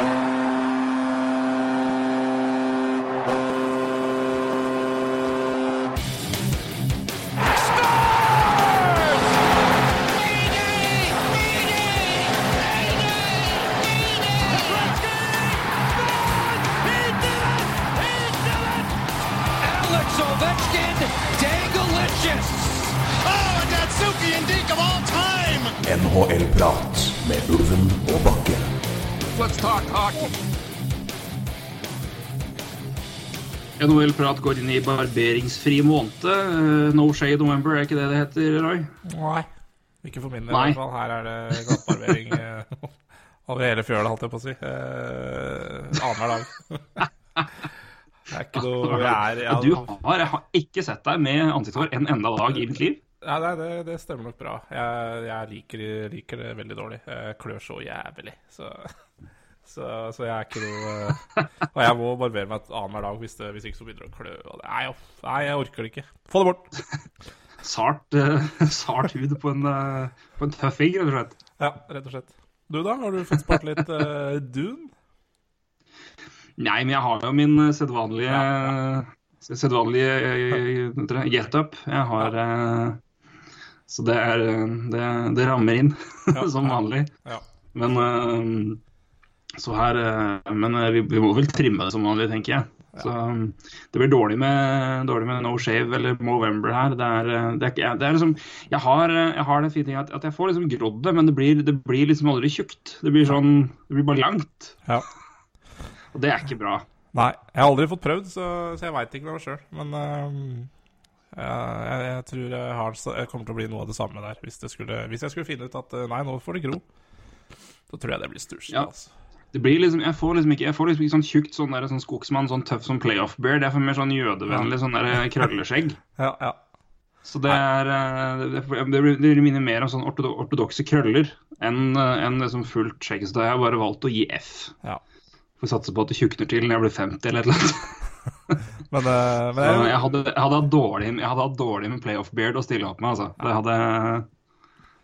Bye. NHL-prat går inn i barberingsfri måned. Eh, No shade November, er ikke det det heter, Roy? Nei. Ikke for min del, i hvert fall. Her er det glattbarbering eh, over hele fjøla, holdt jeg på å si. Eh, Annenhver dag. Det er ikke noe er Ja, du har, jeg har ikke sett deg med ansiktshår en enda dag i mitt liv. Nei, nei det, det stemmer nok bra. Jeg, jeg liker, liker det veldig dårlig. Jeg klør så jævlig. Så, så, så jeg er ikke noe eh, Og jeg må barbere meg annenhver dag hvis, det, hvis ikke så begynner det å klø. Og det, nei, nei, jeg orker det ikke. Få det bort. Sart, uh, sart hud på en, uh, på en tøffing, rett og slett. Ja, rett og slett. Du, da? Har du fått spart litt uh, Dune? Nei, men jeg har jo min sedvanlige ja, ja. sedvanlige dere, get up. Jeg har Så det er Det, det rammer inn, som vanlig. Ja. Men Så her eh, Men eh, vi, vi må vel trimme det som vanlig, tenker jeg. Så um, det blir dårlig med, dårlig med No Shave eller Movember her. Det er, eh, det er, det er liksom Jeg har, jeg har den fine ting at, at jeg får liksom grodd det, men det blir, det blir liksom aldri tjukt. Det blir sånn Det blir bare langt. Ja. Og det er ikke bra. Nei, jeg har aldri fått prøvd, så, så jeg veit ikke noe sjøl. Men uh, jeg, jeg, tror jeg, har, jeg kommer til å bli noe av det samme der. Hvis, det skulle, hvis jeg skulle finne ut at nei, nå får det gro, så tror jeg det blir stusslig. Ja. Altså. Det blir liksom, jeg får liksom ikke, jeg får liksom ikke sånn tjukt sånn der, sånn skogsmann, sånn tøff sånn playoff-beard. Jeg får mer sånn jødevennlig sånn der krølleskjegg. Ja, ja. Så det er eh, Det, det, det minner mer om sånn ortodo ortodokse krøller enn eh, enn liksom fullt skjegg. Så da har jeg bare valgt å gi F. ja. Får satse på at det tjukner til når jeg blir 50 eller et eller annet. Men, eh, men jeg, jeg hadde, hatt dårlig, dårlig med playoff-beard å stille opp med, altså. Det hadde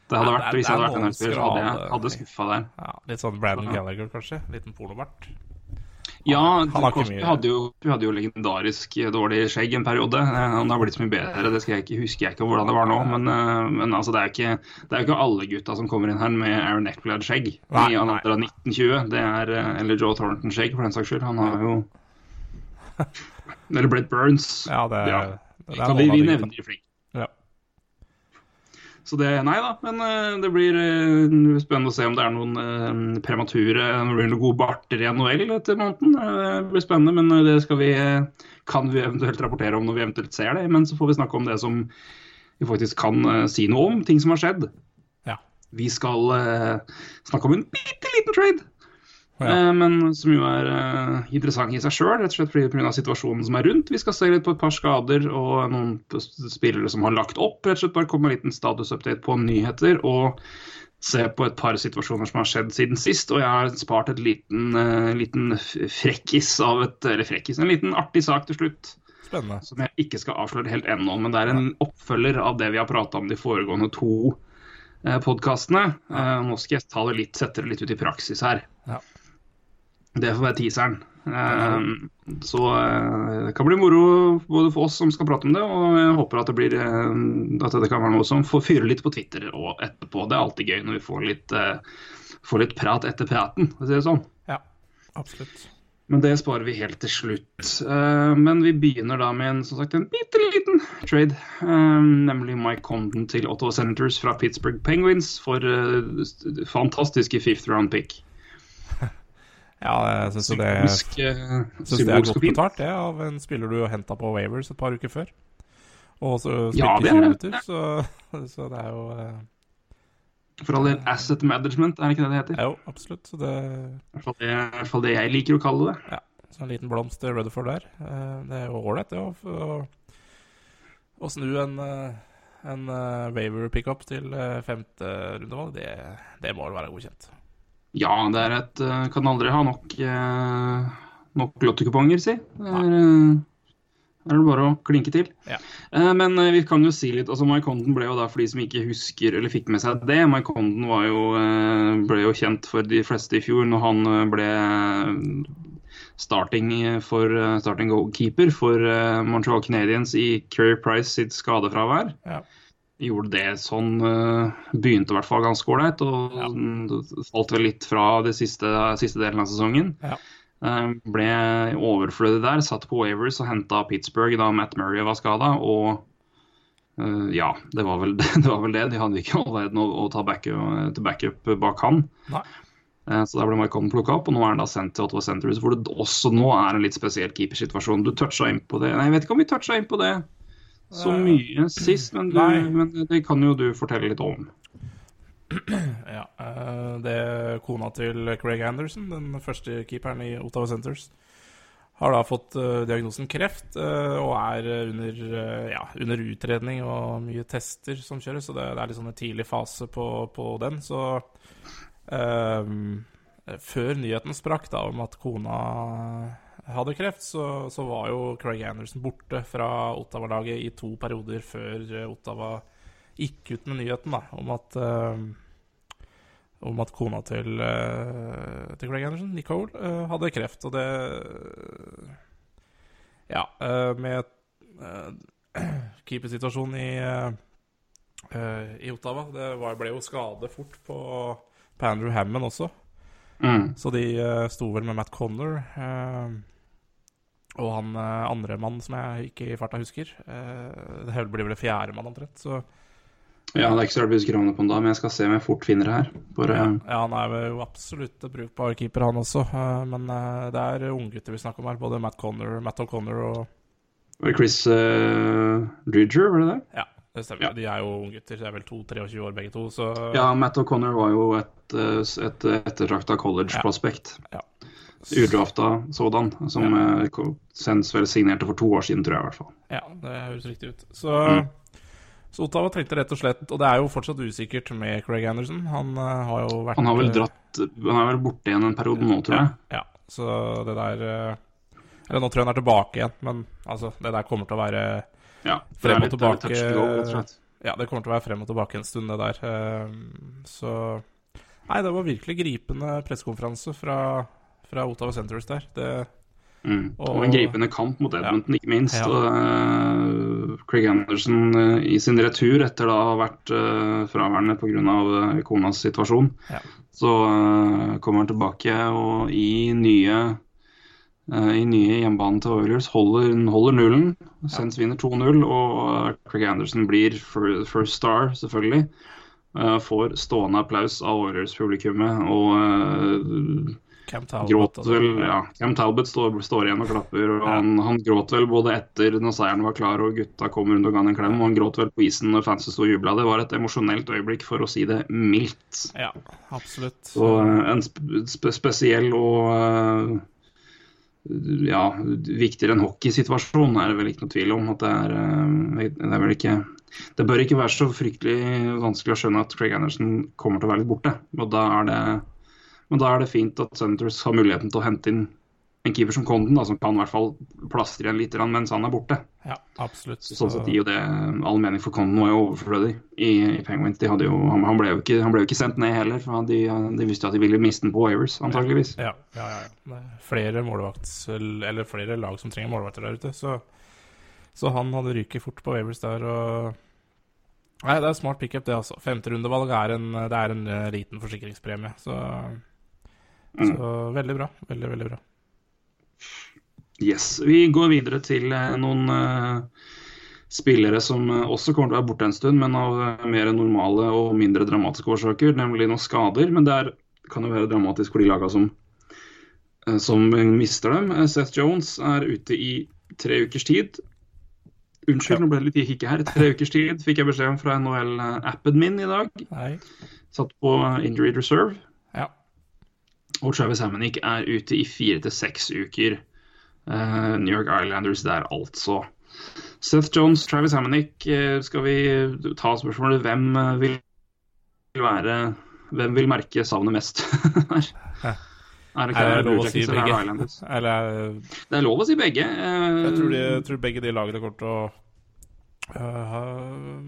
det hadde Ja, vært, det Hvis jeg hadde vært en NHL-spiller, så hadde jeg hadde skuffa der. ja, litt sånn Brandon Gallagher, kanskje. Liten pornobart. Ja, ikke mye- hadde jo, hadde jo legendarisk dårlig skjegg en periode. Eh, Han har blitt så mye bedre, det jeg ikke, husker jeg ikke hvordan det var nå. Men, eh, men altså, det er ikke det jo ikke alle gutta som kommer inn her med Aaron I han er andre av 1920. Det er, eh, eller Joe Thornton-skjegg, for den saks skyld. Han har jo Eller Brett Burns. Ja, det, Ja. det er Så vi, vi nevner flink. Så det Nei da, men eh, det blir eh, spennende å se om det er noen eh, premature noen gode barter i NHL etter måneden. Det blir spennende, men det skal vi, kan vi eventuelt rapportere om når vi eventuelt ser det. Men så får vi snakke om det som vi faktisk kan si noe om, ting som har skjedd. Ja. Vi skal snakke om en bitte liten trade. Ja. Eh, men som jo er eh, interessant i seg sjøl, rett og slett fordi pga. situasjonen som er rundt. Vi skal se litt på et par skader og noen spillere som har lagt opp. rett og slett Bare komme med en liten statusupdate på nyheter og se på et par situasjoner som har skjedd siden sist. Og jeg har spart et liten, eh, liten frekkis av et Eller frekkis, en liten artig sak til slutt. Spennende. Som jeg ikke skal avsløre helt ennå, men det er en oppfølger av det vi har prata om de foregående to eh, podkastene. Eh, nå skal jeg ta det litt, sette det litt ut i praksis her. Det får være teaseren. Eh, så eh, det kan bli moro både for oss som skal prate om det, og jeg håper at det blir eh, at det kan være noe som får fyre litt på Twitter og etterpå. Det er alltid gøy når vi får litt, eh, får litt prat etter praten, for å si det sånn. Ja, absolutt. Men det sparer vi helt til slutt. Men vi begynner da med en, som sagt, en bitte liten trade. eh, nemlig Mike Condon til Ottawa Senators fra Pittsburgh Penguins for fantastiske fifth round pick. Ja, jeg syns det, eh, synes det er godt betalt, det, av en spiller du henta på Wavers et par uker før. Og så spilte Ja, er 20 minutter, så, så det er jo eh, For all del asset management, er det ikke det det heter? Jo, absolutt. Så det I hvert det, i hvert fall det jeg liker å kalle det. Ja, så en liten blomst til Rutherford der. Eh, Det er jo ålreit, det, å- å å snu en, eh, en eh, waiver pickup til femte rundevalg. Det, det må vel være godkjent. Ja, det er et eh, Kan aldri ha nok, eh, nok lottekuponger, si. Det er, eh, er det bare å klinke til. Ja. Men vi kan jo si litt altså Mike Condon ble jo da, for de som ikke husker eller fikk med seg det Mike jo, eh, ble jo kjent for de fleste i fjor når han ble starting, for, starting goalkeeper for Montreal Canadiens i Kerry Price sitt skadefravær. Ja. Gjorde det sånn eh, Begynte i hvert fall ganske ålreit, og Ja. falt vel litt fra det siste, siste delen av sesongen. Ja. Eh, Ble overflødig der, satt på Wavers og henta Pittsburgh da Matt Murray var skada. Og eh, ja, det var, vel, det var vel det. De hadde ikke all verden å, å ta backup, til backup bak han. Nei. Så der ble Marcon plukka opp, og nå er han da sendt til Ottawa Centres, hvor det også nå er en litt spesiell keepersituasjon. Du toucha inn på det Nei, jeg vet ikke om vi toucha inn på det så Eh, mye sist, men, du, men det kan jo du fortelle litt om. Ja, Det er Kona til Craig Anderson, den første keeperen i Ottawa Centers, har da fått eh, diagnosen kreft eh, og er eh, under, eh, ja, under utredning og mye tester som kjøres. Så det, det er litt sånn en tidlig fase på, på den. Så um, før nyheten sprakk da om at kona hadde kreft, så, så var jo Craig Anderson borte fra Ottawa-laget i to perioder før eh, Ottawa gikk ut med nyheten da, om at eh, om at kona til, eh, til Craig Anderson, Nicole, hadde kreft. Og det Ja, med keepersituasjonen i, i Ottawa Det var, ble jo skade fort på, på Andrew Hammond også. Mm. Så de sto vel med Matt Connor og han uh, andre mann som jeg ikke i farta husker. Uh, det blir vel fjerdemann omtrent. Så Ja, det er ikke så rart vi husker navnet på den da, men jeg skal se om jeg fort finner det her. Bare, Ja, han er jo absolutt brukbar keeper, han også. eh, Men eh, det er unggutter vi snakker om her. Både Matt, Connor, Matt O'Connor og Var det Chris uh, Dridger, var det det? Ja, det stemmer. Ja. De er jo unggutter. De er vel 2-23 år begge to, så Ja, Matt O'Connor var jo et, eh, et ettertrakta college-prospekt. Ja. Udrafta sådan, som Ja. eh, Sens vel signerte for to år siden, tror jeg i hvert fall. Ja, det høres riktig ut. Så, Mm. så Ottawa trengte rett og slett Og det er jo fortsatt usikkert med Craig Anderson. Han eh, har jo vært Han har vel eh, dratt Han er vel borte igjen en periode nå, tror jeg. Ja, så det der Eller nå tror jeg han er tilbake igjen, men altså, det der kommer til å være Ja, Frem og litt, tilbake. go. Ja, det kommer til å være frem og tilbake en stund, det der. Så Nei, det var virkelig gripende pressekonferanse fra, fra Ottawa Centres der. Det, Mm. Og, Og- en gripende kamp mot Edmonton, ikke minst. Ja. Og, uh, Craig Anderson uh, i sin retur etter da å ha vært uh, fraværende pga. Uh, konas situasjon. Ja. Så uh, kommer han tilbake og i nye i nye hjemmebanen til Oilers holder, holder nullen. Sens vinner 2-0, og Craig Anderson blir first star, selvfølgelig. Uh, får stående applaus av Oilers-publikummet. og eh, Cam Talbot gråt vel ja, Cam Talbot står, står igjen og klapper. og han, han gråt vel både etter når seieren var klar og gutta kom rundt og ga han en klem, og han gråt vel på isen når fansen sto og jubla. Det var et emosjonelt øyeblikk, for å si det mildt. Ja, absolutt. Så eh, en sp sp spesiell og eh, ja, viktigere enn hockeysituasjonen er det vel ikke noe tvil om. at det er, eh, det er vel ikke det bør ikke være så fryktelig vanskelig å skjønne at Craig Anderson kommer til å være litt borte. Og da er det, men da er det fint at Senators har muligheten til å hente inn en keeper som konden, da, som kan i hvert fall plastre igjen litt mens han er borte. Ja, absolutt. Så, sånn sett gir jo det all mening for konden var jo overflødig i, i Penguins. Jo, han, han, ble jo ikke, han ble jo ikke sendt ned heller, for de, de visste jo at de ville miste den på Wavers, antageligvis. Ja, ja, ja. ja. Er flere målvakts... Eller flere lag som trenger målvakter der ute. Så, så han hadde ryket fort på Wavers der, og Nei, det er smart pickup, det, altså. Femterundevalg er en, det er en eh, liten forsikringspremie, så Så veldig bra. Veldig, veldig bra. Yes. Vi går videre til eh, noen uh, spillere som eh, også kommer til å være borte en stund, men av mer normale og mindre dramatiske årsaker, nemlig noen skader. Men det er, kan jo være dramatisk for de laga som, som mister dem. Seth Jones er ute i tre ukers tid. Unnskyld, nå ble det litt hikke her. Tre ukers tid fikk jeg beskjed om fra NHL-appen min i dag. Nei. Satt på injury reserve. Ja. Og Travis Hammonick er ute i fire til seks uker. Uh, New York Islanders der, altså. Seth Jones, Travis Hammonick. uh, skal vi ta spørsmålet hvem eh, vil være Hvem vil merke savnet mest her? Er det ikke Er det lov å si begge? Eller Det er lov å si begge. Jeg tror, de, jeg tror begge de lagene kommer til å Uh,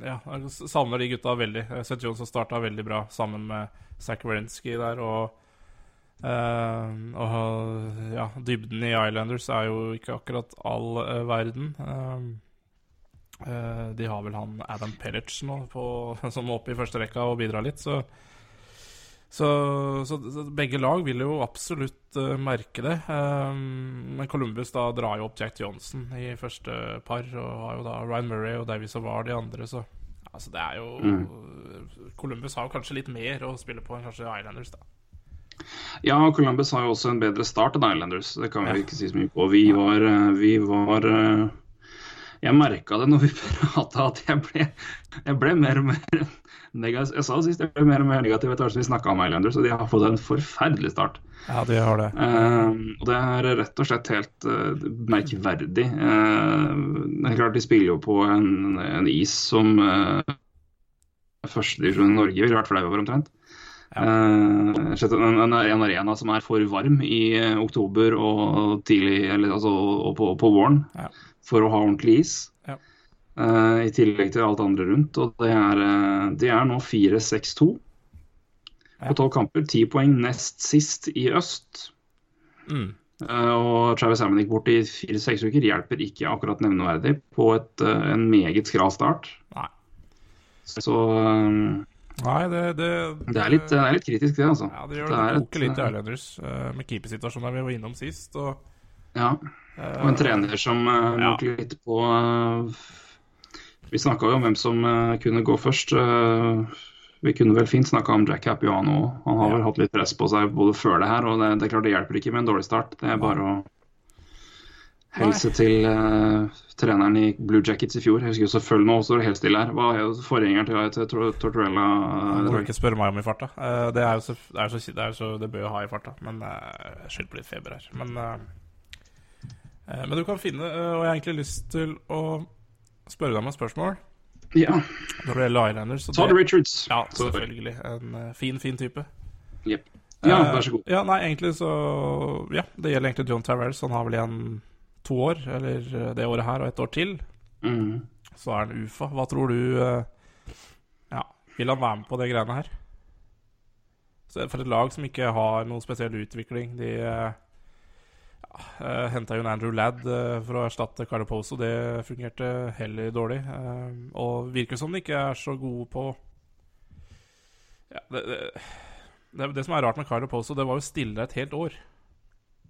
Ja, jeg savner de gutta veldig. Seth Johnson starta veldig bra sammen med Zach Wrenski der, og øh, og ja, dybden i Islanders er jo ikke akkurat all uh, verden. Uh, de har vel han Adam Pellic nå på, som er oppe i første rekka og bidrar litt, så så, så, så begge lag vil jo absolutt merke det. Men Columbus da drar jo opp Jack Johnson i første par, og har jo da Ryan Murray og Davies og Var de andre, så altså det er jo Columbus har jo kanskje litt mer å spille på enn kanskje Islanders, da. Ja, Columbus har jo også en bedre start enn Islanders. Det kan vi Ja. ikke si så mye på. Vi var, eh, vi var eh, Jeg merka det når vi prata at jeg ble, jeg ble mer og mer negativ. Jeg sa det sist, jeg ble mer og mer negativ etter hvert som vi snakka om Islanders, og de har fått en forferdelig start. Ja, de har det. Eh, og det er rett og slett helt merkverdig. Det er klart De spiller jo på en, en is som uh, førstedivisjon i Norge ville vært flau over, omtrent. Eh, rett en, en, en arena som er for varm i eh, oktober og tidlig, eller, altså, og på, på våren Ja. for å ha ordentlig is. Ja. Eh, I tillegg til alt andre rundt. Og det er, eh, de er nå 4-6-2 Ja. på tolv kamper. Ti poeng nest sist i øst. Mm. Eh, og Travis Hammond gikk bort i fire-seks uker. Hjelper ikke akkurat nevneverdig på et, eh, en meget skral start. Nei. Så eh, Nei, det, det, det, er litt, det er litt kritisk, det, altså. Ja, det gjør Det det. er koker litt i eh, Islanders eh, med keepersituasjonen vi var innom sist. Og, Ja. eh, Og en trener som uh, Ja. litt på uh, Vi snakka jo om hvem som uh, kunne gå først. Uh, vi kunne vel fint snakka om Jack Capiano òg. Han har Ja. vel hatt litt press på seg både før det her, og det, det er klart det hjelper ikke med en dårlig start. Det er bare å helse til uh, treneren i Blue Jackets i fjor. Jeg husker jo selvfølgelig nå står det helt stille her. Hva er jo forgjengeren til, til Tor- Tortorella? Du må eh, ikke spørre meg om i farta. Uh, Det er så, det, er så, det, er så, det bør jeg ha i farta, men uh, skyld på litt feber her. Men, men du kan finne Og jeg har egentlig lyst til å spørre deg om et spørsmål Ja. når det gjelder Islanders. Todd det- Richards. Ja, selvfølgelig. En fin, fin type. Yep. Ja, vær så god. Ja, nei, egentlig så Ja, det gjelder egentlig John Tavares. Han har vel igjen to år, eller eh, det året her og et år til. Mm. Så er han UFA. Hva tror du eh, Ja, vil han være med på de greiene her? Så For et lag som ikke har noen spesiell utvikling De uh, ja, henta jo en Andrew Ladd eh, for å erstatte Caraposo. Det fungerte heller dårlig. eh, og virker som de ikke er så gode på ja, det, det, det, det som er rart med Caraposo, det var jo stille et helt år.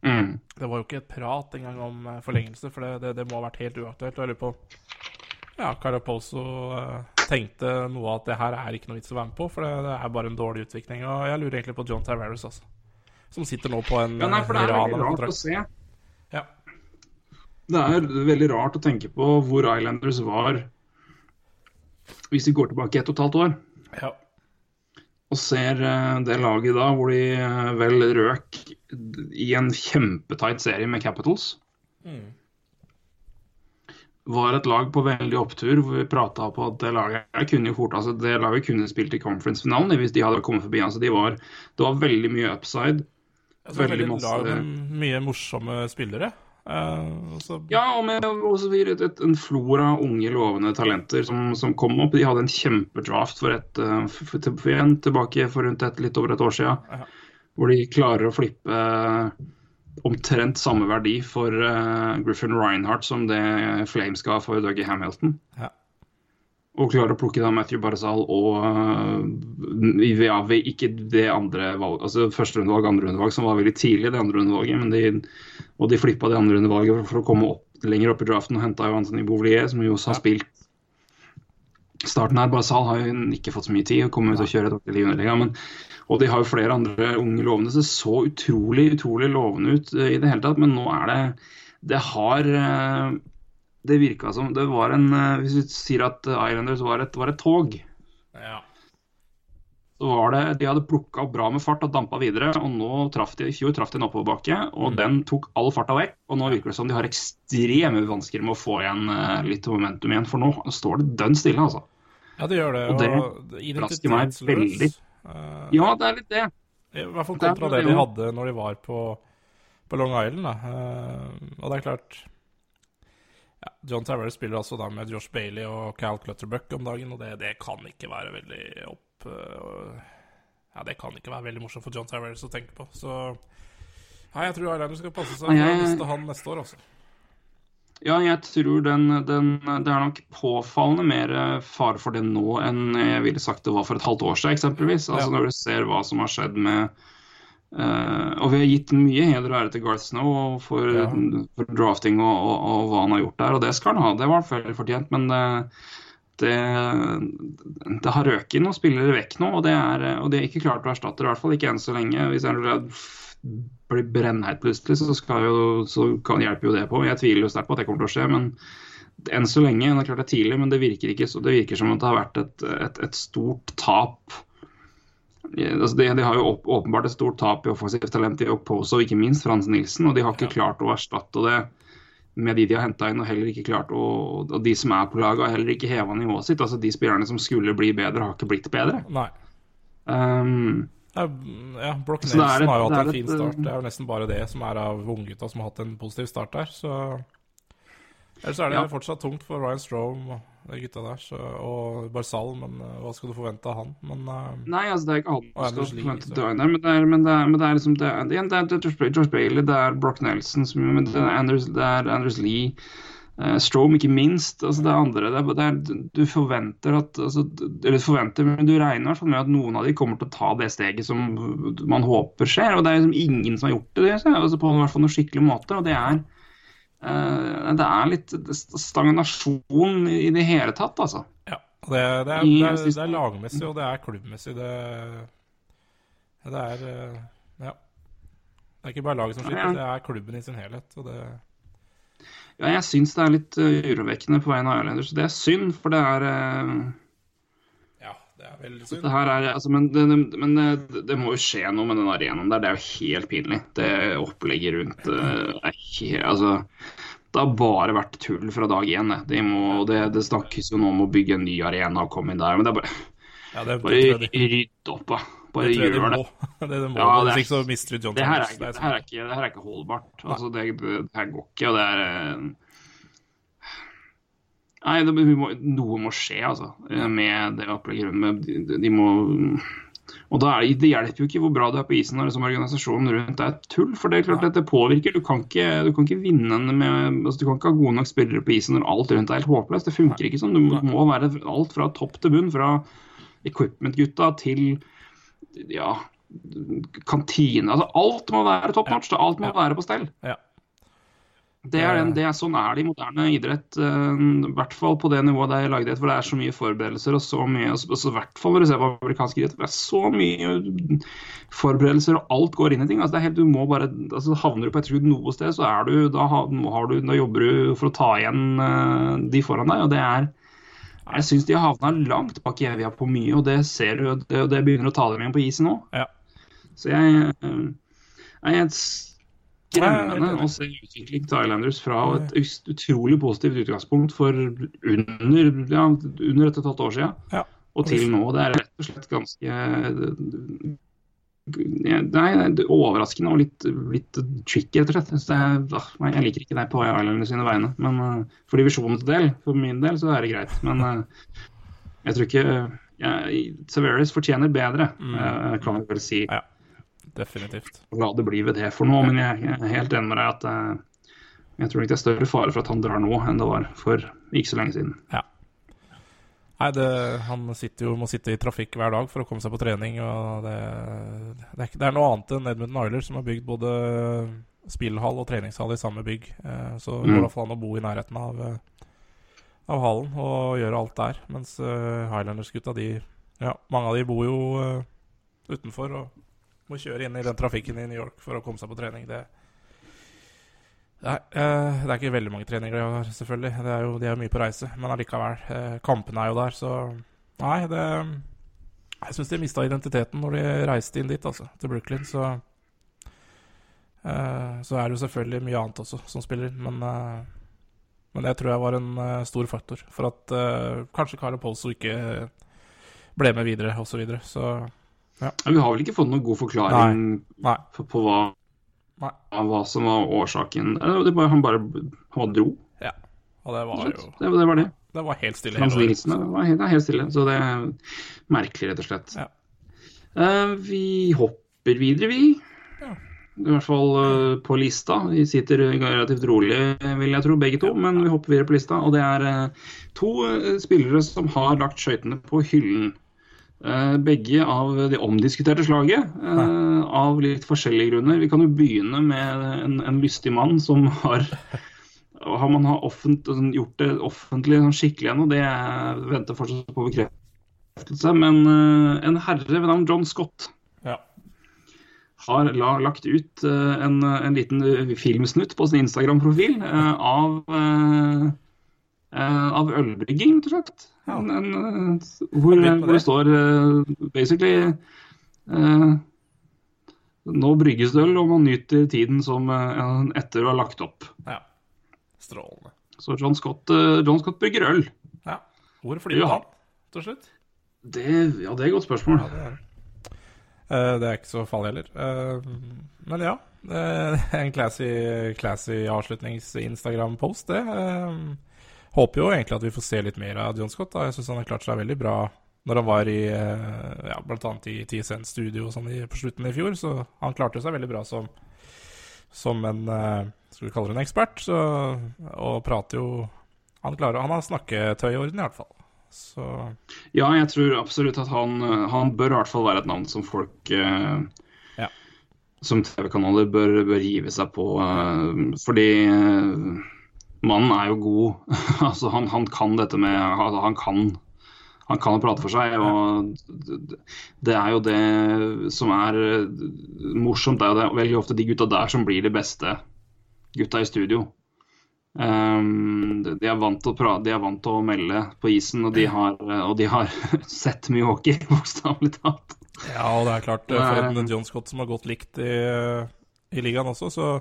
Mm. Det var jo ikke et prat engang om eh, forlengelse, for det, det, det må ha vært helt uaktuelt. Og jeg lurer på Ja, Caraposo eh, tenkte noe at det her er ikke noe vits å være med på, for det, det er bare en dårlig utvikling. Og jeg lurer egentlig på John Tavares, altså. Som sitter nå på en Ja, nei, for det er veldig rart å se. Ja. Det er veldig rart å tenke på hvor Islanders var hvis vi går tilbake ett og et halvt år Ja. Og ser eh, det laget da hvor de eh, vel røk i en kjempetight serie med Capitals. Var et lag på veldig opptur hvor vi prata på at det laget kunne jo fort altså det laget kunne spilt i conference-finalen hvis de hadde kommet forbi. altså de var, Det var veldig mye upside. Altså, veldig Veldig masse... lag med mye morsomme spillere. Eh, så, Ja, og med også et, et, en flora av unge, lovende talenter som, som kom opp. De hadde en kjempedraft for, et, eh, for, for, igjen, tilbake for rundt et, litt over et år siden. Ja. Hvor de klarer å flippe eh, omtrent samme verdi for uh, Griffin Reinhardt som det Flames ga for Dougie Hamilton. Ja. Og klarer å plukke da Matthew Barzal og uh, ja, ikke det andre valg, altså førsterundevalg, andrerundevalg, som var veldig tidlig, det andrerundevalget. men de og de flippa det andre rundevalget for å komme opp, lenger opp i draften og henta Anthony Bouvier, som jo også har spilt starten her. Barzal har jo ikke fått så mye tid og kommer ut og kjøre et ordentlig i. Men, og de har jo flere andre unge lovende, det så utrolig, utrolig lovende ut eh, i det hele tatt. Men nå er det Det har eh, Det virka som det var en eh, Hvis du sier at Islanders var et, var et tog, ja. så var det De hadde plukka opp bra med fart og dampa videre. Og nå traff de, i fjor traff de en oppoverbakke, og Mm. den tok all farta vekk. Og nå virker det som de har ekstreme vansker med å få igjen eh, litt momentum igjen. For nå står det dønn stille, altså. ja, det gjør det. Og det og overrasker meg veldig. Eh, Ja, det er litt det. I hvert fall kontra det det det de hadde når de var på, på Long Island. Da. Og det er klart ja, John Tavares spiller altså da med Josh Bailey og Cal Clutterbuck om dagen, og det, det kan ikke være veldig opp eh, Ja, det kan ikke være veldig morsomt for John Tavares å tenke på. Så Nei, jeg tror Islanders skal passe seg for å miste han neste år, altså. Ja, jeg tror den, den Det er nok påfallende mer fare for det nå enn jeg ville sagt det var for et halvt år siden, eksempelvis. Altså Ja. Når du ser hva som har skjedd med eh, Og vi har gitt mye heder og ære til Garth Snow for, Ja. for drafting og, og, og hva han har gjort der, og det skal han ha. Det var veldig fortjent, men det, det, det har røket noen spillere vekk nå, og det, er, og det er ikke klart å erstatte i hvert fall ikke enn så lenge. Hvis Andrew blir brennheit plutselig, så, jo, så kan hjelpe jo det på. Jeg tviler jo sterkt på at det kommer til å skje, men enn så lenge Det er klart det er tidlig, men det virker ikke så det virker som at det har vært et, et, et stort tap. Altså de, de har jo opp, åpenbart et stort tap i offensivt talent i Oposo, ikke minst Frans Nilsen. Og de har ikke klart å erstatte det med de de har henta inn, og heller ikke klart å Og de som er på laget, har heller ikke heva nivået sitt. Altså De spillerne som skulle bli bedre, har ikke blitt bedre. Nei. Um, Ja, ja, Nelson et- har jo hatt en fin start. uh, Det er jo nesten bare det som er av unggutta som har hatt en positiv start der. Så Ellers er det Ja. fortsatt tungt for Ryan Strome og gutta der. Så, og Barzal, men uh, hva skal du forvente av han? Men uh, Nei, altså det er ikke alt du skal forvente av døgn men det er, men det er, men det er liksom det er, det er, Josh Bailey- det er Brock Nelson, det er Anders, det er Anders Lee, uh, Strome ikke minst. altså Det er andre. Det er, det er, du forventer at altså, Eller forventer, men du regner med at noen av de kommer til å ta det steget som man håper skjer. Og det er liksom ingen som har gjort det, det altså på hvert fall noen skikkelig måte. og det er eh, det er litt stagnasjon i det hele tatt, altså. ja. Det, det, er, det, er, det er lagmessig, og det er klubbmessig. Det, det er uh, Ja. Det er ikke bare laget som sliter, det er klubben i sin helhet. Og det, Ja, jeg syns det er litt uh, urovekkende på vegne av Islanders. Det er synd, for det er det er veldig synd. her er, altså, Men, det, men det, det må jo skje noe med den arenaen der. Det er jo helt pinlig. Det opplegget rundt uh, er helt Altså, det har bare vært tull fra dag én. det. De må, det, det snakkes jo nå om å bygge en ny arena og komme inn der, men det er bare, Ja, det, bare de, rydd opp, da. Bare det gjør de det. Det, det må. Ja, det er- så mister du John Det Thomas. Det er her er, ikke, det her er ikke holdbart. Altså, det her går ikke, og det er eh, Nei, det, må, noe må skje, altså, eh, med det opplegget. De, de må Og da er det, det hjelper jo ikke hvor bra du er på isen når liksom organisasjonen rundt er tull. For det er klart at det påvirker. Du kan ikke, du kan ikke vinne med altså, Du kan ikke ha gode nok spillere på isen når alt rundt er helt håpløst. Det funker ikke sånn. Du må, må være alt fra topp til bunn. Fra equipment-gutta til ja, kantine. Altså, alt må være top notch. Alt må være på stell. Ja. Det er, den, det er Sånn er det i moderne idrett, eh, i hvert fall på det nivået det er lagidrett, hvor det er så mye forberedelser og så mye altså, I hvert fall når du ser på amerikansk idrett, det er så mye forberedelser og alt går inn i ting. altså det er helt, du må bare, altså Havner du på et skudd noe sted, så er du, da, har, du, da jobber du for å ta igjen eh, de foran deg. og det er jeg syns de har havna langt bak Evia på mye, og det ser du, det, det begynner å ta dem igjen på isen nå. Ja. Så jeg eh, jeg jeg skremmende å se utvikling til Islanders fra et utrolig positivt utgangspunkt for under, ja, under et og et halvt år siden Ja. og til nå. Det er rett og slett ganske Nei, er overraskende og litt, litt tricky, rett og slett. Er, ah, jeg liker ikke det på Islanders sine vegne. Men eh, for divisjonens del, for min del, så er det greit. Men eh, jeg tror ikke ja, Severus fortjener bedre, eh, kan vi vel si. Ja. Definitivt. La det bli ved det for nå, men jeg, jeg er helt enig med deg at eh, jeg tror ikke det er større fare for at han drar nå enn det var for ikke så lenge siden. Ja. Nei, det, han sitter jo, må sitte i trafikk hver dag for å komme seg på trening. og Det, det, er, ikke- det er noe annet enn Edmund Nyler, som har bygd både spillhall og treningshall i samme bygg. Eh, så det går Mm. i hvert fall an å bo i nærheten av, eh, av hallen og gjøre alt der. Mens Highlanders-gutta, de ja, mange av de bor jo utenfor og må kjøre inn i den trafikken i New York for å komme seg på trening. Det, Nei, eh, det er ikke veldig mange treninger de har, selvfølgelig. Det er jo, de er mye på reise, men allikevel. Eh, kampene er jo der, så Nei, det Jeg syns de mista identiteten når de reiste inn dit, altså, til Brooklyn, så eh, Så er det jo selvfølgelig mye annet også som spiller inn, men Men det tror jeg var en stor faktor for at kanskje Carlo Polso ikke ble med videre, osv. Så, videre. så Ja. Vi har vel ikke fått noen god forklaring Nei. på, på hva, Nei. hva som var årsaken. Det bare, han bare han dro. Ja. Og det var jo Det, det var det. Det var helt stille hele året. Det var helt, helt stille. Så det er merkelig, rett og slett. Ja. Uh, vi hopper videre, vi. Ja. I hvert fall uh, på lista. Vi sitter relativt rolig, vil jeg tro, begge to. Men vi hopper videre på lista. Og det er uh, to spillere som har lagt skøytene på hyllen. Eh, begge av det omdiskuterte slaget, eh, av litt forskjellige grunner. Vi kan jo begynne med en, en lystig mann som har har man har offent, sånn, gjort det offentlig sånn skikkelig ennå, det venter fortsatt på bekreftelse. Men eh, en herre ved navn John Scott Ja. har la, lagt ut en, en liten filmsnutt på sin Instagram-profil av, av ølbrygging, rett og slett. Ja. En, en, eh, hvor, Jeg hvor det det. står eh, basically eh, Nå brygges det øl, og man nyter tiden som eh, etter å ha lagt opp. ja. Strålende. Så John Scott, eh, John Scott brygger øl. Ja. Hvor flyr han til slutt? Det, ja, det er et godt spørsmål. Ja, det er det. Eh, det er ikke så farlig heller. Uh, men ja. eh, en classy, classy avslutnings-Instagram-post, det. Eh, håper jo egentlig at vi får se litt mer av John Scott. Da. Jeg syns han har klart seg veldig bra når han var i eh, ja, bl.a. i TSN Studio sånn i- på slutten i fjor. Så han klarte seg veldig bra som, som en eh, Skal vi kalle det en ekspert. Så, og prater jo Han klarer Han har snakketøy i orden, i hvert fall. Så Ja, jeg tror absolutt at han, eh, han bør i hvert fall være et navn som folk eh, Ja. Som TV-kanaler bør, bør hive seg på. eh, fordi eh, mannen er jo god. altså, han, han kan dette med altså, Han kan han kan prate for seg, og det er jo det som er eh, morsomt. Det er jo det, veldig ofte de gutta der som blir de beste gutta i studio. Um, de er vant til å prate, de er vant til å melde på isen, og de har, og de har sett mye hockey, bokstavelig talt. Ja, og det er klart, er- for en John Scott som har gått likt i, i ligaen også, så,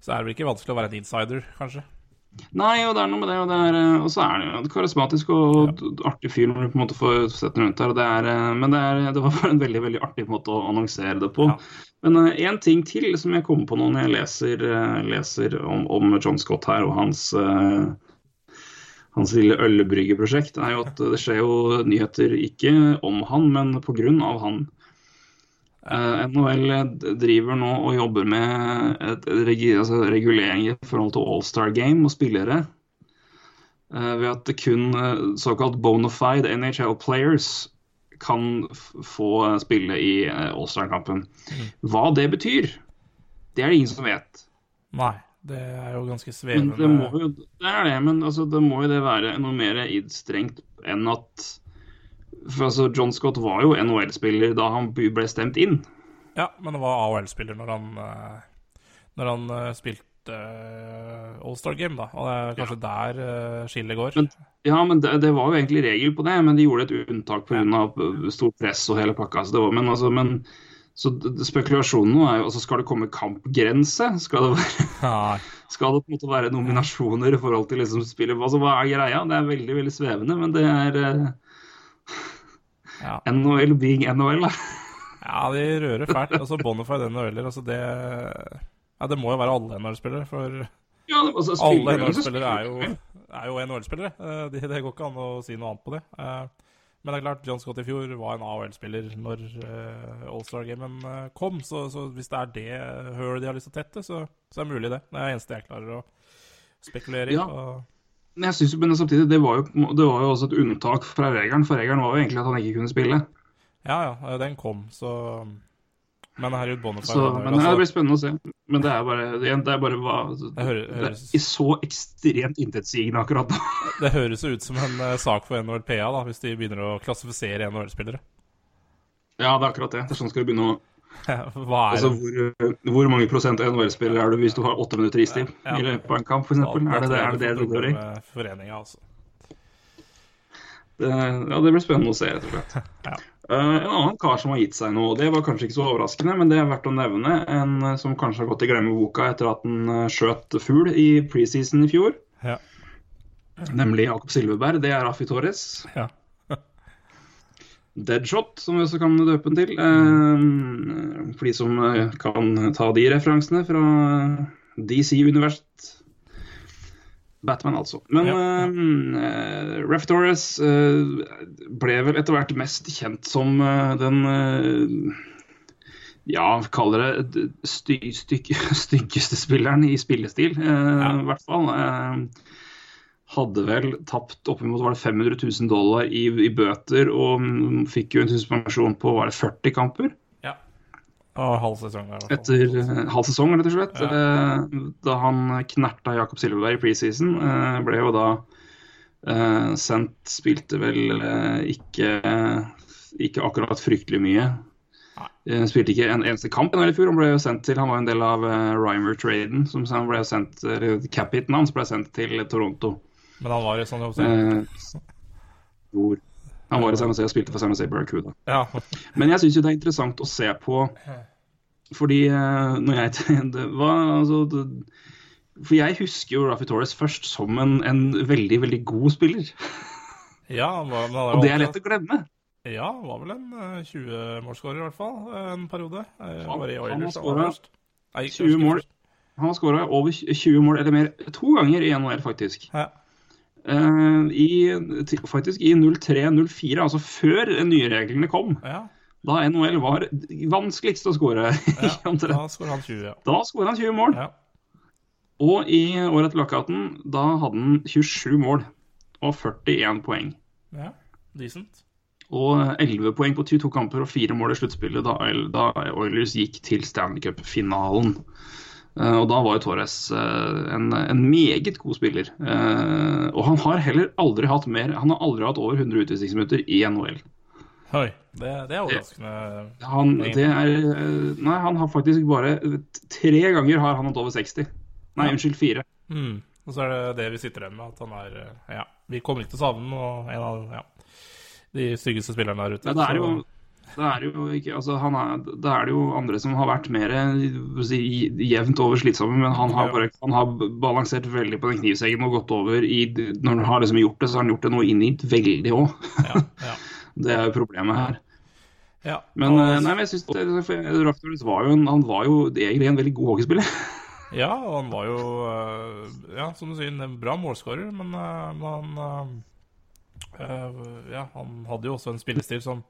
så er det vel ikke vanskelig å være en insider, kanskje. Nei, og det er noe med det, og, det er, eh, og så er det jo karismatisk og artig fyr når du på en måte får sett den rundt her. Det er, eh, men det, er, det var bare en veldig veldig artig måte å annonsere det på. Ja. Men én ting til som jeg kommer på nå når jeg leser, uh, leser om, om John Scott her og hans uh, hans lille ølbryggeprosjekt, er jo at det skjer jo nyheter ikke om han, men pga. han. Eh, NHL driver nå og jobber med et, altså regulering i forhold til All-Star Game og spillere. Uh, ved at det kun uh, såkalt bona fide NHL players kan få eh, spille i eh, All-Star-kampen. Hva det betyr, det er det ingen som vet. Nei, det er jo ganske Men svevende. det må jo det er det, men altså, det må jo det være noe mer strengt enn at for altså, John Scott var jo NHL-spiller da han ble stemt inn. Ja, men det var AHL-spiller når han, eh, når han eh, spilte eh, All-Star Game, da. Og det er kanskje der eh, skillet går. Men- Ja, men det, det var jo egentlig regel på det, men de gjorde et unntak pga. stort press og hele pakka. Så det var, men altså, men, så spekulasjonen nå er jo altså, Skal det komme kampgrense? Skal det, være, skal det på en måte være nominasjoner i forhold til liksom spillet? Altså, hva er greia? Det er veldig veldig svevende, men det er Ja. NHL being NHL, da. ja, de rører fælt. Altså Bonafide NHL-er, altså det Ja, det må jo være alle NHL-spillere, for Ja, altså, alle spillere- NHL-spillere er jo, er jo NHL-spillere. Eh, Det, det går ikke an å si noe annet på det. Eh, Men det er klart, John Scott i fjor var en AHL-spiller når eh, All-Star-gamen kom, så, så hvis det er det hølet de har lyst til å tette, så, så er det mulig det. Det er det eneste jeg klarer å spekulere i. Ja. og- jeg synes, jo- men samtidig, det var, jo, det var jo også et unntak fra regelen, for regelen var jo egentlig at han ikke kunne spille. Ja, ja, den kom, så Men herregud, Bonafide Så, men altså, Det blir spennende å se. Men det er bare, det er bare hva, Det hører- det er så ekstremt intetsigende akkurat nå. Det høres ut som en eh, sak for NHLPA, da, hvis de begynner å klassifisere NHL-spillere. Ja, det er akkurat det. Det er sånn skal du begynne å Hva er Altså, hvor, hvor mange prosent NHL-spillere er du hvis du har åtte minutter istid Ja. i løpet av en kamp, f.eks.? Er det det er det, det du går i? Altså. Det, ja, det blir spennende å se, rett og slett. Ja. Eh, en annen kar som har gitt seg nå, det var kanskje ikke så overraskende, men det er verdt å nevne, en eh, som kanskje har gått i glemmeboka etter at han eh, skjøt fugl i preseason i fjor, Ja. nemlig Jakob Silveberg. Det er Rafi Torres. Ja. Deadshot, som vi også kan døpe den til. Eh, for de som eh, kan ta de referansene fra DC-universet. Batman, altså. Men ja. Raff Torres ble vel etter hvert mest kjent som den ja, kaller det sty, styg, styggeste spilleren i spillestil, ja. i hvert fall hadde vel tapt oppimot var det 500 000 dollar i, i, bøter og fikk jo en suspensjon på var det 40 kamper. Ja. Og halv sesong. Etter uh, halv sesong, rett og slett. Ja. Uh, da han knerta Jakob Silverberg i preseason, uh, ble jo da sendt Spilte vel ikke, ikke akkurat fryktelig mye. Han spilte ikke en eneste kamp i fjor. Han ble jo sendt til, han var en del av Rymer-traden. som ble sendt, Cap-hiten hans ble sendt til Toronto. Men han var i San Jose? Eh? Han var i San Jose og spilte for San Jose Barracuda. Ja. Men jeg syns jo det er interessant å se på Fordi eh, når jeg det var, altså, det, For jeg husker jo Rafi Torres først som en, en veldig, veldig god spiller. Ja, men, det Og det er lett å glemme. Ja, han var vel en 20-målsskårer i hvert fall en periode. Han, han har skåra 20 mål. Han har skåra over 20 mål eller mer to ganger i NHL, faktisk. Ja. Uh, i, faktisk i 03-04, altså før nye reglene kom. Ja. Da NHL var vanskeligst å skåre. Ja, da skåra han 20. Ja. Da han 20 mål. Ja. Og i året etter lockouten, da hadde han 27 mål og 41 poeng. Ja, decent. Og 11 poeng på 22 kamper og 4 mål i sluttspillet da, da Oilers gikk til Stanley Cup-finalen. Eh, og da var jo Torres eh, en, en, meget god spiller. Eh, og han har heller aldri hatt mer Han har aldri hatt over 100 utvisningsminutter i NHL. Oi, det, det er overraskende. Han, det er, nei, han har faktisk bare Tre ganger har han hatt over 60. Nei, ja. unnskyld, fire. Mm. Og så er det det vi sitter igjen med, at han er Ja, vi kommer ikke til å savne og en av ja, de styggeste spillerne der ute. Ja, det er jo det er jo ikke, altså er, da er det jo andre som har vært mer si, jevnt over slitsomme, men han har, bare, han har balansert veldig på den knivseggen og gått over i Når han har liksom gjort det, så har han gjort det noe inngitt veldig òg. Ja, ja. det er jo problemet her. Ja, men, og, nei, men jeg synes Raftoris var jo, en, han var jo egentlig en veldig god hockeyspiller. ja, og han var jo eh, Ja, som du sier, en bra målskårer, men, eh, men ja, han hadde jo også en spillestil som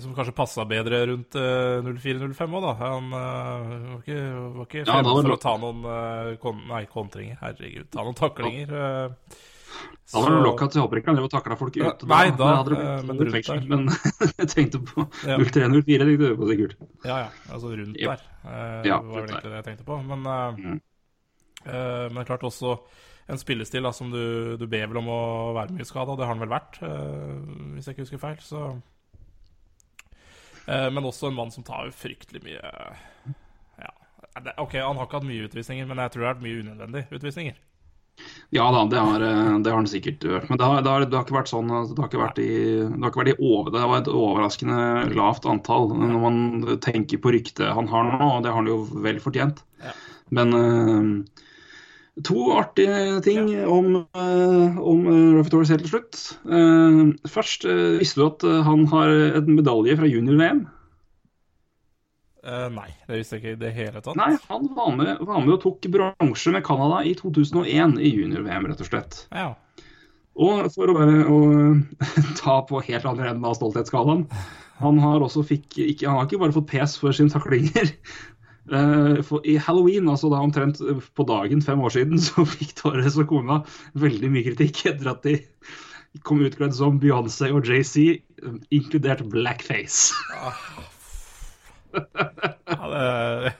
som kanskje passa bedre rundt uh, 04-05 òg, da. Han uh, var ikke, var ikke ja, fremmed for å ta noen kon nei, kontringer. Herregud, ta noen taklinger. da var det lokka til håper ikke han drev og takla folk ute. Nei, da, da men rundt der. Men jeg tenkte på ja. 03-04, tenkte du på sikkert. Ja, ja. Altså rundt yep. der. ja, var vel egentlig det jeg tenkte på. Men, mm. men klart også en spillestil da, som du, du ber vel om å være mye skada. Det har han vel vært, hvis jeg ikke husker feil. så... Eh, men også en mann som tar fryktelig mye Ja, OK, han har ikke hatt mye utvisninger, men jeg tror det har vært mye unødvendige utvisninger. Ja da, det har, eh, det har han sikkert vært. Men det har, det, har, det har, ikke vært sånn altså, Det har ikke vært i, det har ikke vært i over, Det var et overraskende lavt antall når man tenker på ryktet han har nå, og det har han jo vel fortjent. Ja. Men To artige ting ja. om, uh, om Ruffy Torres helt til slutt. Uh, først, visste du at han har en medalje fra junior-VM? nei, det visste jeg ikke i det hele tatt. Nei, Han var med, var med og tok bronse med Canada i 2001 i junior-VM, rett og slett. Ja. Og for å bare å, ta på helt andre enden av stolthetsskalaen Han har også fikk, ikke, han har ikke bare fått pes for sine taklinger, Uh, I halloween, altså da omtrent på dagen fem år siden, så fikk Torres og kona veldig mye kritikk etter at de kom utkledd som Beyoncé og JC, inkludert blackface. ja, det,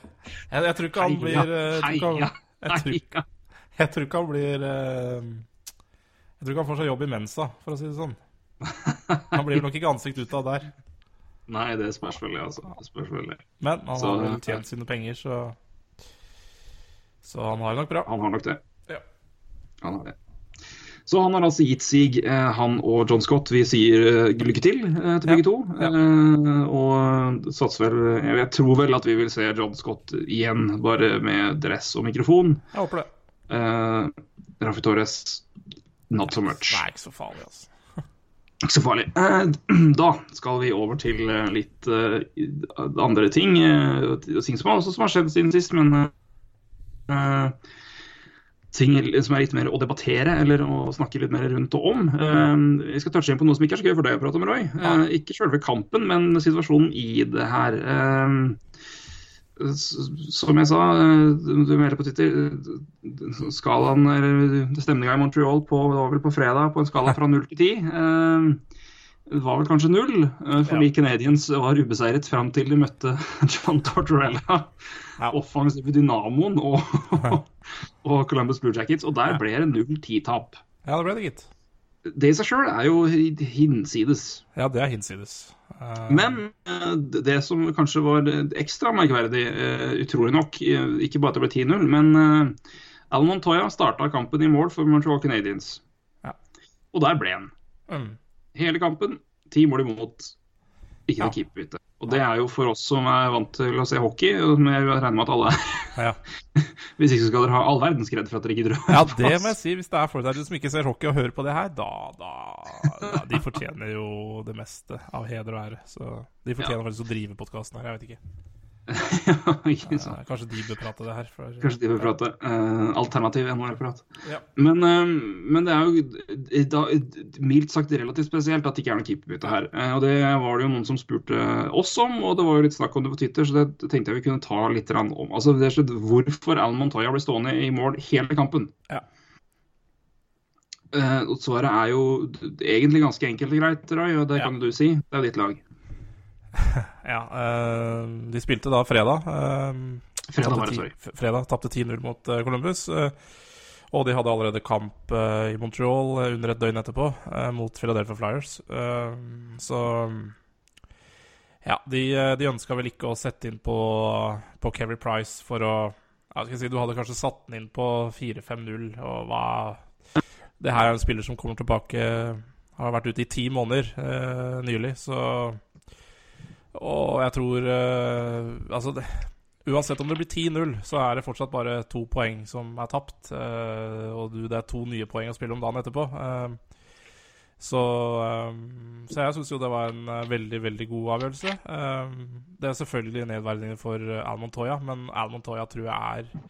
jeg, jeg, tror ikke han blir eh, jeg tror jeg, tror, jeg tror ikke han blir eh, Jeg tror ikke han får seg jobb i Mensa, for å si det sånn. Han blir nok ikke ansikt ut av der. Nei, det spørs veldig, altså. Det spørs veldig. Men han så, har vel tjent sine penger, så Så han har nok bra. Han har nok det. Ja. Han har det. Så han har altså gitt seg, eh, han og John Scott. Vi sier uh, lykke til til begge ja. to. Ja. Og satser vel Jeg tror vel at vi vil se John Scott igjen, bare med dress og mikrofon. Jeg håper det. Uh, Rafi Torres, not so much. Det er ikke så farlig, altså. Ikke så farlig. Eh, Da skal vi over til eh, litt eh, andre ting. Ting som, også, som har skjedd siden sist, men ting som er litt mer å debattere eller å snakke litt mer rundt og om. Vi skal touche inn på noe som ikke er så gøy for deg å prate om, Roy. Ikke selve kampen, men situasjonen i det her. Som jeg sa, eh, du melder på Twitter, eh, skalaen, eller stemninga i Montreal på, det var vel på fredag på en skala fra 0 til 10. eh, Det var vel kanskje null, fordi fordi Canadiens var ubeseiret fram til de møtte John Tortorella, Ja. offensive dynamoen, og, og Columbus Blue Jackets. Og der ble det 0-10-tap. Ja, det ble det, gitt. Det i seg sjøl er jo hinsides. Ja, det er hinsides. Eh, Men eh, det som kanskje var ekstra merkverdig, eh, utrolig nok, ikke bare at det ble 10-0, men Alan Montoya starta kampen i mål for Montreal Canadiens. Ja. Og der ble han. mm, Hele kampen, ti mål imot, ikke Ja. noe keeperbytte. Og det er jo for oss som er vant til å se hockey, og som jeg regner med at alle er. ja. Hvis ikke så skal dere ha all verdens kred for at dere gidder å ja, det må jeg si. Hvis det er folk der som ikke ser hockey og hører på det her, da, da, da De fortjener jo det meste av heder og ære. Så de fortjener faktisk å drive podkasten her. Jeg vet ikke. ikke sant. Kanskje de bør prate det her. For, Kanskje de bør prate. Uh, alternativ NHR-prat. Ja. Men, uh, men det er jo da, mildt sagt relativt spesielt at det ikke er noe keeperbytte her. Uh, og Det var det jo noen som spurte oss om, og det var jo litt snakk om det på Twitter, så det tenkte jeg vi kunne ta litt om. Altså, det er slett Hvorfor Alan Montoya ble stående i mål hele kampen? Ja. Uh, Svaret er jo egentlig ganske enkelt og greit, Roy, og det Ja. kan du si. Det er jo ditt lag. Ja, eh, de spilte da fredag. eh, Fredag var det, sorry. Fredag tapte 10-0 mot eh, Columbus. og de hadde allerede kamp i Montreal under et døgn etterpå mot Philadelphia Flyers. Så ja, de, de ønska vel ikke å sette inn på, på Kevry Price for å ja, skal jeg si, Du hadde kanskje satt den inn på 4-5-0, og hva Det her er en spiller som kommer tilbake Har vært ute i ti måneder eh, nylig, så Og jeg tror uh, Altså, det, uansett om det blir 10-0, så er det fortsatt bare to poeng som er tapt. Uh, og du, det er to nye poeng å spille om dagen etterpå. Uh, så, så jeg syns jo det var en veldig, veldig god avgjørelse. Det er selvfølgelig nedverdigende for Al Montoya, men Al Montoya tror jeg er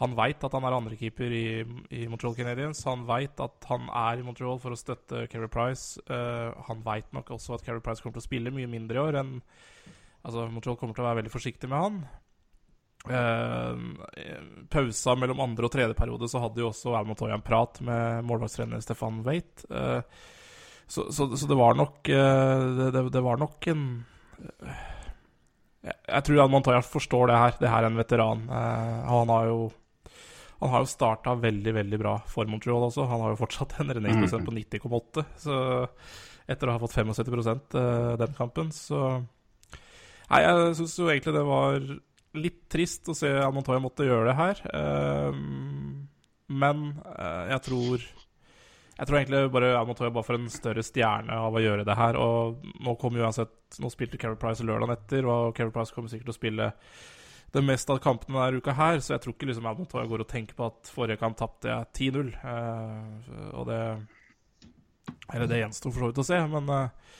Han veit at han er andrekeeper i, i Montreal Canadiens. Han veit at han er i Montreal for å støtte Kerry Price. Uh, han veit nok også at Kerry Price kommer til å spille mye mindre i år enn Altså, Montreal kommer til å være veldig forsiktig med han. Uh, pausa mellom andre og tredje periode så hadde jo også Al Montoya en prat med målvaktstrener Stefan Waite. Uh, så, så, så det var nok uh, det, det, var nok en jeg, jeg tror Al Montoya forstår det her. Det her er en veteran. Han har jo han har jo starta veldig veldig bra for Montreal også. Han har jo fortsatt en redningsprosent på 90,8. Så etter å ha fått 75 eh, den kampen, så Nei, jeg syns jo egentlig det var litt trist å se at Montoya måtte gjøre det her. Ehm, men eh, jeg tror Jeg tror egentlig bare Al bare får en større stjerne av å gjøre det her. Og nå kommer uansett Nå spilte Carey Price lørdagen etter, og Carey Price kommer sikkert til å spille det meste av kampene denne uka her, så jeg tror ikke liksom Al går og tenker på at forrige kamp tapte jeg 10-0. Uh, og det Eller det gjenstår for så vidt å se, men uh,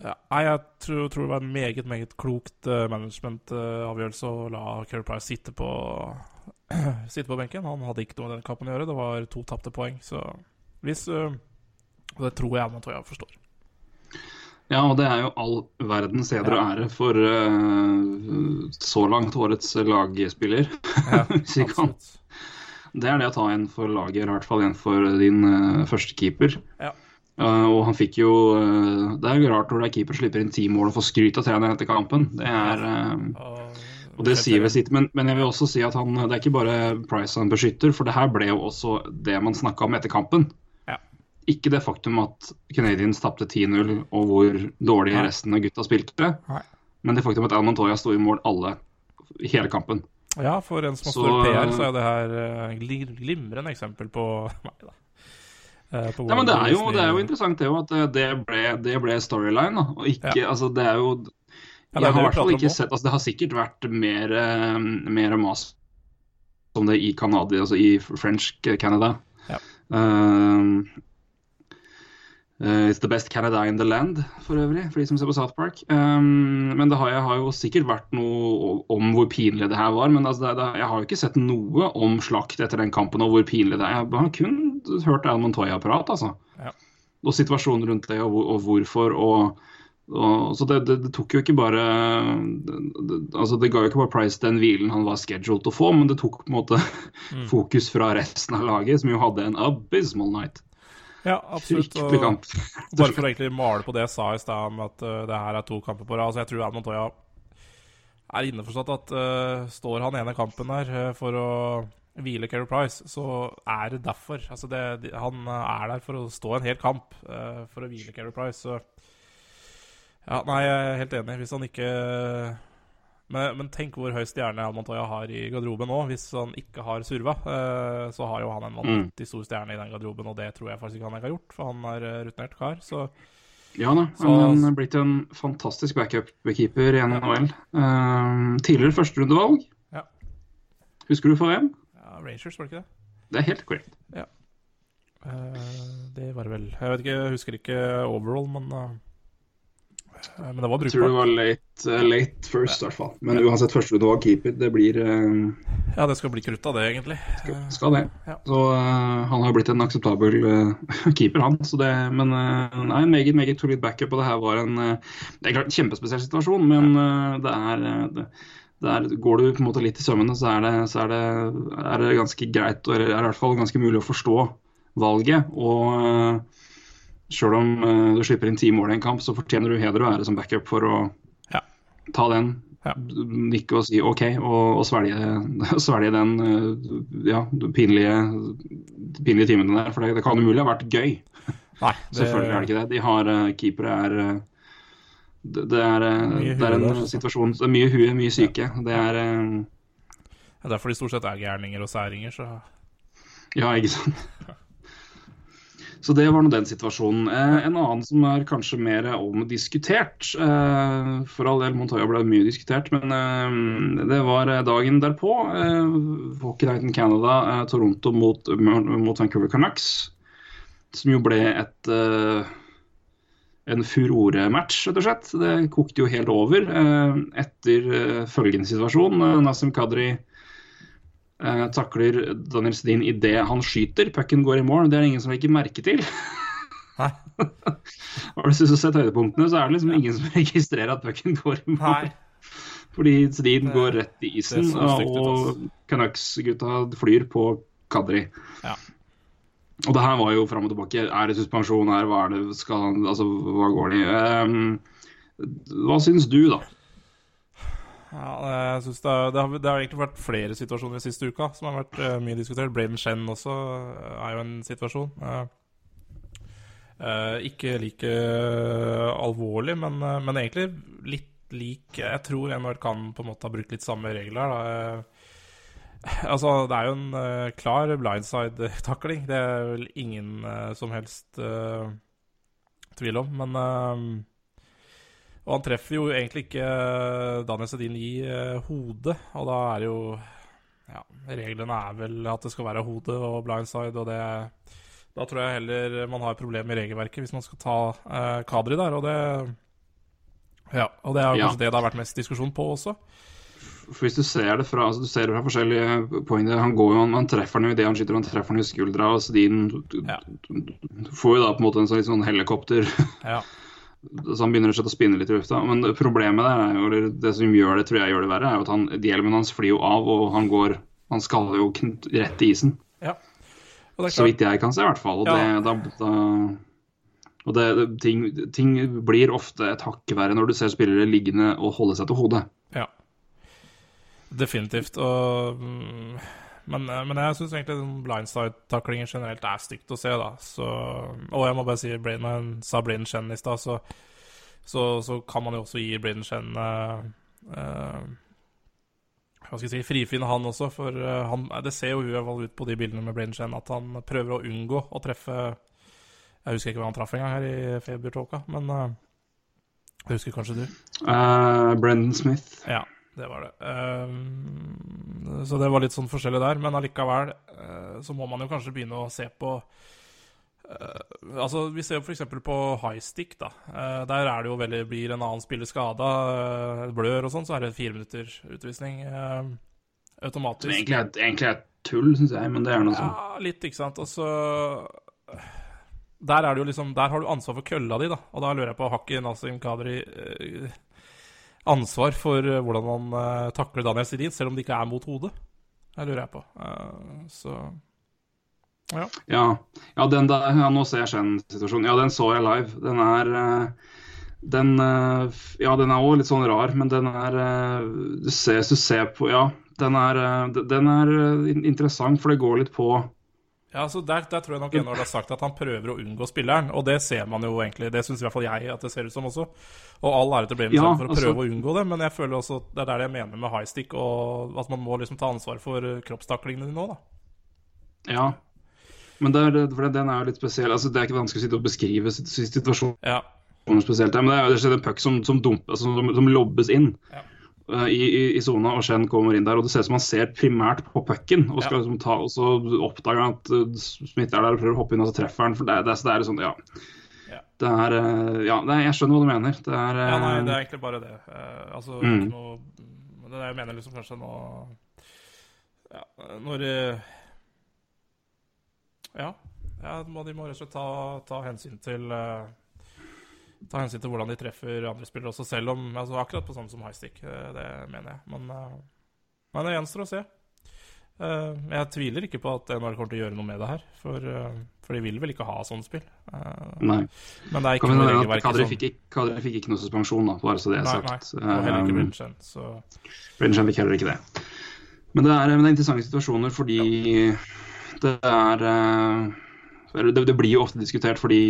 ja, jeg tror, tror det var en meget, meget klokt uh, managementavgjørelse å la Kerry Price sitte på, sitte på benken. Han hadde ikke noe med den kampen å gjøre. Det var to tapte poeng. Så hvis det tror jeg Montoya forstår. Ja, og det er jo all verdens heder og ære for uh, så langt årets lagspiller. Ja. Det er det å ta en for laget, eller i hvert fall en for din uh, første keeper. Ja. Uh, og han fikk jo uh, Det er jo rart når det er keeper slipper inn ti mål og får skryt av treneren etter kampen. Det er og det sier vel sitt, men, men jeg vil også si at han, det er ikke bare Price han beskytter, for det her ble jo også det man snakka om etter kampen. Ikke det faktum at Canadiens tapte 10-0 og hvor dårlig resten av gutta spilte, Nei. men det faktum at Al Montoya sto i mål alle hele kampen. ja, for en som har stor PR, så er det her uh, glimrende eksempel på Nei da. Eh, på Ja, men det er, jo, det er jo interessant det jo at det- det ble, det ble storyline. da, og ikke, Ja. altså det er jo Ja, Jeg har i hvert fall ikke sett altså Det har sikkert vært mer, eh, mer mas om det i Canada, altså i French Canada. Ja. Eh, Eh, it's the best Canada in the land, for øvrig, for de som ser på South Park. Um, men det har, jeg har jo sikkert vært noe om hvor pinlig det her var. Men altså, det, det, jeg har jo ikke sett noe om slakt etter den kampen og hvor pinlig det er. Jeg har kun hørt Al Montoya-prat, altså. Ja. Og situasjonen rundt det, og, og hvorfor. og og, så det, det, det tok jo ikke bare det, det, altså det ga jo ikke bare Price den hvilen han var scheduled å få, men det tok på en måte fokus fra resten av laget, som jo hadde en abysmal night. Ja, absolutt. Fryktelig Og kamp. bare for å egentlig male på det jeg sa i stad om at uh, det her er to kamper på rad. Altså, jeg tror Montoya er innforstått at uh, står han ene kampen der uh, for å hvile Keri Price, så er det derfor. Altså, det, de- han er der for å stå en hel kamp for å hvile Keri Price. Så ja, nei, jeg er helt enig. Hvis han ikke men, men tenk hvor høy stjerne Al Montoya har i garderoben nå. Hvis han ikke har surva, eh, så har jo han en vanvittig stor stjerne i den garderoben, og det tror jeg faktisk ikke han ikke har gjort, for han er eh, rutinert kar. Så Ja da, han er blitt en fantastisk backup-keeper i NHL. Um, tidligere førsterundevalg. Ja. Husker du for hvem? ja, Rangers, var det ikke det? Det er helt korrekt. Eh, det var det vel. Jeg vet ikke, jeg husker ikke overall, men eh, Men det var Jeg tror det var late, eh, late first, i hvert fall. Men uansett, førsterundevalg keeper, det blir uh, Ja, det skal bli krutt av det, egentlig. Skal det. Ja. Så uh, han har blitt en akseptabel uh, keeper, han. Så det, men nei, en meget, meget solid backup, og det her var en Det er klart en kjempespesiell situasjon, men det er det, det er, Går du på en måte litt i sømmene, så er det, så er det, er det ganske greit, og er i hvert fall ganske mulig å forstå valget. Og sjøl om uh, du slipper inn ti mål i en kamp, så fortjener du heder og ære som backup for å Ja. ta den Ja. nikke og si OK, og, og svelge, svelge den uh, ja, pinlige, pinlige timen der. For det, det kan umulig ha vært gøy. Nei, det, Selvfølgelig er det ikke det. De har uh, keepere er det, det, er, det er en der, situasjon Det er mye hue, mye syke. Det er det er derfor de stort sett er gærninger og særinger, så Ja, ikke sant. Så det var nå den situasjonen. Eh, en annen som er kanskje mer omdiskutert eh, For all del, Montoya ble mye diskutert, men eh, det var dagen derpå. Hockey Night in Canada, Toronto mot, mot Vancouver Canucks. Som jo ble et en furore-match, rett og slett. Det kokte jo helt over etter følgende situasjon. Nassim Kadri eh, takler Daniel Sedin idet han skyter. Pucken går i mål. Det er det ingen som legger merke til. Nei. Har du sett høydepunktene, så er det liksom ingen som registrerer at pucken går i mål. Nei. Fordi Sedin går rett i isen, stygt og. Canucks-gutta flyr på Kadri. Ja. Og det her var jo fram og tilbake. Er det suspensjon her? Hva er det? Skal Altså, hva går det i? Um, hva syns du, da? Ja, jeg synes det, er- det, har, det har egentlig vært flere situasjoner siste uka som har vært uh, mye diskutert. Braden Shen også uh, er jo en situasjon. Uh, ikke like alvorlig, men, men egentlig litt lik Jeg tror NHR kan på en måte ha brukt litt samme regler. Altså, det er jo en klar blindside-takling. Det er vel ingen som helst tvil om. Men Og han treffer jo egentlig ikke eh, Daniel Sedin i eh, hodet, og da er det jo Ja, reglene er vel at det skal være hodet og blindside, og det Da tror jeg heller man har et problem med regelverket hvis man skal ta eh, Kadri der, og det Ja, og det er kanskje Ja. det det har vært mest diskusjon på også. For Hvis du ser det fra, altså du ser det fra forskjellige poeng Han går jo, han, han treffer den jo idet han skyter, han treffer den i skuldra. og Sedin Ja. får jo da på en måte en sånn, sånn helikopter Ja. Så han begynner å spinne litt i lufta. Men problemet der er eller det som gjør det, tror jeg gjør det verre, er jo at han, hjelmen hans flyr jo av, og han går Han skaller jo rett i isen. ja. Så vidt jeg kan se, i hvert fall. Og, Ja. det, da, da, og det, det, ting, ting blir ofte et hakk verre når du ser spillere liggende og holde seg til hodet. Ja. Definitivt. Og, mm, men, men jeg syns egentlig blindside-taklinger generelt er stygt å se, da. Så, og jeg må bare si, når sa Braden Chen i stad, så, så, så kan man jo også gi Braden Chen uh, uh, hva skal jeg si, frifinne han også, for eh, han, det ser jo i hvert fall ut på de bildene med Braden Chen at han prøver å unngå å treffe Jeg husker ikke hva han traff engang her i febertåka, men uh, det husker kanskje du? Uh, Brendan Smith. Ja, det var det. Ehm, så det var litt sånn forskjellig der. Men allikevel uh, så må man jo kanskje begynne å se på Altså, Vi ser jo f.eks. på high stick. da. uh, der er det jo veldig Blir en annen spiller skada, blør og sånn, så er det fire minutter utvisning eh, Som automatisk. egentlig er, egentlig er tull, syns jeg, men det er noe sånn. Ja, litt, ikke sant. Og så Der er det jo liksom Der har du ansvar for kølla di, da. Og da lurer jeg på, Hakki Nasim Kadri ansvar for eh, hvordan han eh, takler Daniel Sedin, selv om det ikke er mot hodet? Det lurer jeg på. Eh, så ja. Ja, ja, den der, ja nå ser jeg Shen-situasjonen. Ja, den så jeg live. Den er den, ja, den er òg litt sånn rar, men den er Du ser, du ser på Ja, den er, den er interessant, for det går litt på Ja, så der, der tror jeg nok Enhold har sagt at han prøver å unngå spilleren, og det ser man jo egentlig. Det syns i hvert fall jeg at det ser ut som også. Og all ære til Bremen Ja, for å altså- prøve å unngå det, men jeg føler også at det er der jeg mener med high stick, og at man må liksom ta ansvar for kroppstaklingene kroppstaklingene nå, da. Ja. Men det for den er jo litt spesiell. altså Det er ikke vanskelig å sitte og beskrive situasjonen Ja. spesielt. her, Men det er jo en puck som, som, altså, som, som lobbes inn Ja. Eh, i, i, i sona, og Chen kommer inn der. og Det ser ut som han ser primært på pucken, og, skal Ja. liksom ta, og så oppdager han at uh, Smith er der og prøver å hoppe inn, og så treffer han. for Det, det, så det er sånn, ja. Ja. Det er, eh, ja, det er, Jeg skjønner hva du mener. Det er, ja, nei, eh, det er egentlig bare det. Uh, altså, Mm. noe Det er det jeg mener liksom kanskje nå Ja, når uh, Ja. ja de må rett og slett ta, ta hensyn til eh, Ta hensyn til hvordan de treffer andre spillere også, selv om altså, Akkurat på sånn som highstick, eh, det mener jeg. Men, eh, men det gjenstår å se. Eh, jeg tviler ikke på at NHL kommer til å gjøre noe med det her, for, for de vil vel ikke ha sånt spill. Nei. men det er ikke noe regelverk Kadri fikk, ikke- fikk ikke noe suspensjon, da, bare så det er Nei, nei. Og heller ikke Um, Brinchen, så Brinchen fikk heller ikke det. Men det er, men det er interessante situasjoner fordi det er det, det blir jo ofte diskutert fordi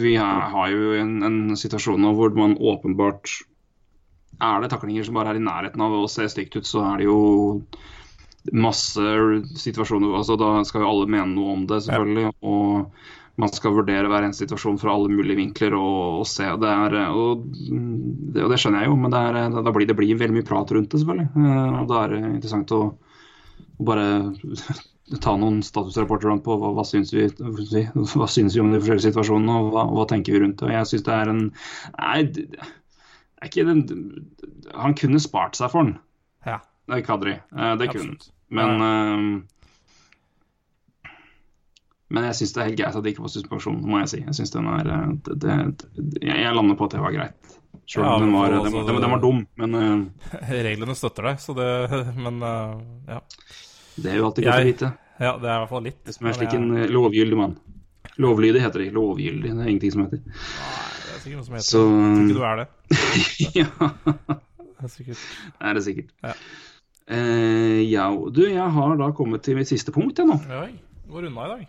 vi har, jo en, en situasjon nå hvor man åpenbart Er det taklinger som bare er i nærheten av å se stygt ut, så er det jo masse situasjoner altså Da skal jo alle mene noe om det, selvfølgelig. Og man skal vurdere hver eneste situasjon fra alle mulige vinkler og, og se. Det er, og, det, og det skjønner jeg jo, men er, da blir det blir veldig mye prat rundt det, selvfølgelig. Eh, Og da er det interessant å, å bare ta noen statusrapporter på hva, hva, syns vi, hva syns vi om de forskjellige situasjonene, og hva, hva tenker vi rundt det. Og jeg syns det er en Nei, det er ikke den Han kunne spart seg for den, ja. det er Kadri. Eh, Det kunne han. Men eh, men jeg syns det er helt greit at det ikke var suspensjon, må jeg si. Jeg synes den er eh, det, det, jeg, lander på at det var greit. Om Ja, den, var, altså, den, den, den var dum, men uh... Reglene støtter deg, så det Men uh, ja. Det er jo alltid godt å vite. ja, det er i hvert fall litt. Som er slik en eh, lovgyldig mann. Lovlydig heter det. Lovgyldig, det er ingenting som heter. Nei, det er sikkert noe som heter Så tror ikke du er det. ja, det er sikkert. Det er det sikkert. Ja. Eh, ja, du, jeg har da kommet til mitt siste punkt, jeg nå. Oi, går unna i dag.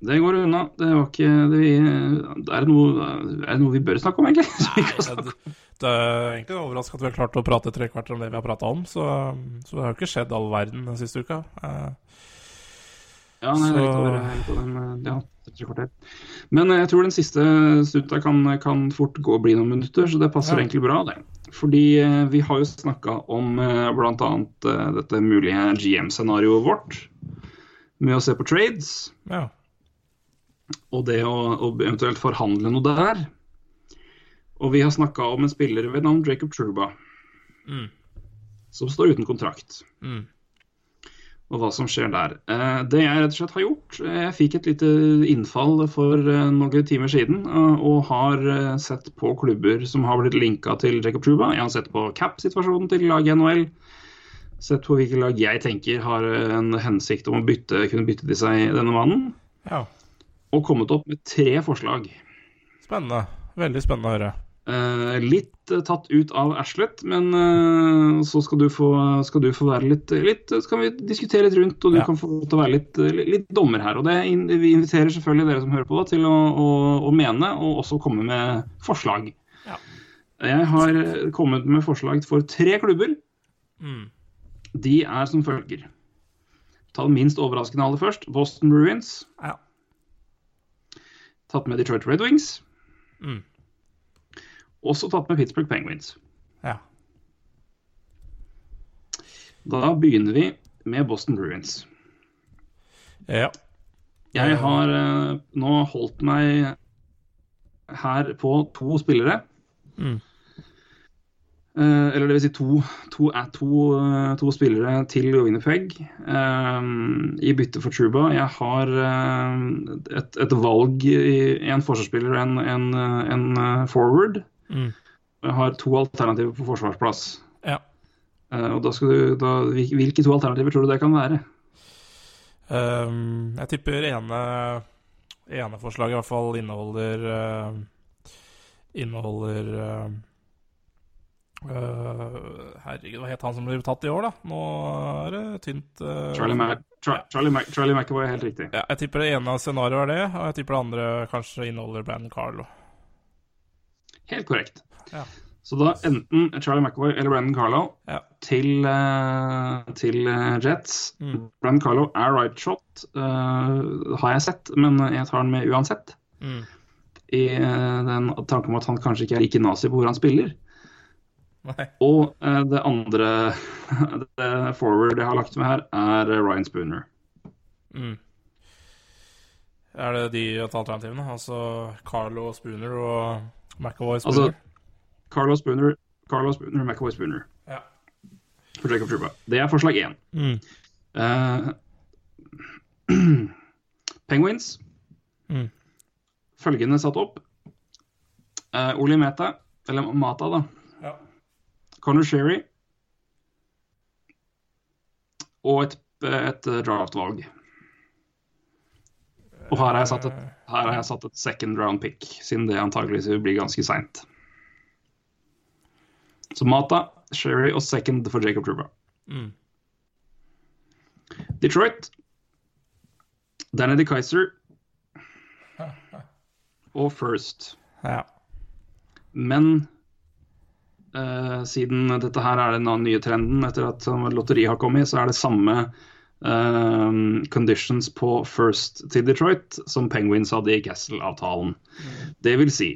Det går unna. Det var ikke det, vi- er, det noe, er det noe vi bør snakke om, egentlig? Nei? Det, det er egentlig overraskende at vi har klart å prate tre kvarter om det vi har prata om, så, så det har jo ikke skjedd all verden den siste uka. Ja, nei, er Så- over, over ja, tre kvarter. Men eh, jeg tror den siste snutta kan, kan fort gå og bli noen minutter, så det passer Ja. egentlig bra, det. Fordi eh, vi har jo snakka om eh, bl.a. Dette mulige GM-scenarioet vårt med å se på trades. ja. Og det å, å eventuelt forhandle noe der. Og vi har snakka om en spiller ved navn Jacob Truba, Mm. som står uten kontrakt. Mm. Og hva som skjer der. Eh, det jeg rett og slett har gjort eh, Jeg fikk et lite innfall for eh, noen timer siden, og har sett på klubber som har blitt linka til Jacob Truba. Jeg har sett på cap-situasjonen til laget i NHL. Sett på hvilke lag jeg tenker har en hensikt om å bytte, kunne bytte til seg denne mannen. ja. Og kommet opp med tre forslag. Spennende. Veldig spennende å høre. Eh, litt eh, tatt ut av Ashlet, men eh, så skal du, få, skal du få være litt, litt kan vi diskutere litt rundt, og du Ja. kan få til å være litt, eh, litt dommer her. Og det, Vi inviterer selvfølgelig dere som hører på, til å, å, å mene og også komme med forslag. Ja. Jeg har kommet med forslag for tre klubber. Mm. De er som følger. Ta det minst overraskende aller først. Boston Bruins. Ja. Tatt med Detroit Red Wings. Mm. Også tatt med Pittsburgh Penguins. ja. Da begynner vi med Boston Bruins. Ja. Jeg har eh, nå holdt meg her på to spillere. Mm. Eh, eller vil si to, to, eh, to, eh, to spillere til Winnipeg um, i bytte for Truba. Jeg har eh, et, et valg i en forsvarsspiller og en, en, eh, en eh, forward. Mm. Jeg har to alternativer på forsvarsplass. Ja. Uh, og da skal du, da, Hvilke to alternativer tror du det kan være? Um, jeg tipper ene, ene forslaget i hvert fall inneholder uh, Inneholder eh, eh, Herregud, hva het han som ble tatt i år, da? Nå er det tynt. uh, Charlie, Mac, Tra, Charlie, Mac, Charlie McAvoy er helt riktig. Ja, jeg tipper det ene av scenarioet er det, og jeg tipper det andre kanskje inneholder Brandon Carlo. Helt korrekt. Ja. Så da enten Charlie McAvoy eller Brandon Carlo Ja. til, uh, til Jets. Mm. Brandon Carlo er right shot, har jeg sett, men jeg tar den med uansett. Mm. I den tanken om at han kanskje ikke er like nazi på hvor han spiller. Nei. Og eh, det andre det forward jeg har lagt med her, er Ryan Spooner. Mm. Er det de alternativene? Altså Carlo Spooner og McAvoy Altså, Spooner? Carlo Spooner, Carlo Spooner, McAvoy Spooner ja. for Jacob Truba. Det er forslag én. Mm. Eh, Penguins. Mm. Følgende satt opp. Eh, Oli Meta, eller Mata, da. Ja. Conor Sherry. Og et, et draftvalg. Og her har, jeg satt et, her har jeg satt et second round pick, siden det antakeligvis vil bli ganske seint. Så Mata, Sherry og second for Jacob Truba. Mm. Detroit. Danny DeKaiser. Og First. ja. Men eh, siden dette her er den nye trenden etter at um, lotteriet har kommet, så er det samme eh, conditions på First til Detroit som Penguins hadde i Castle-avtalen. Det vil si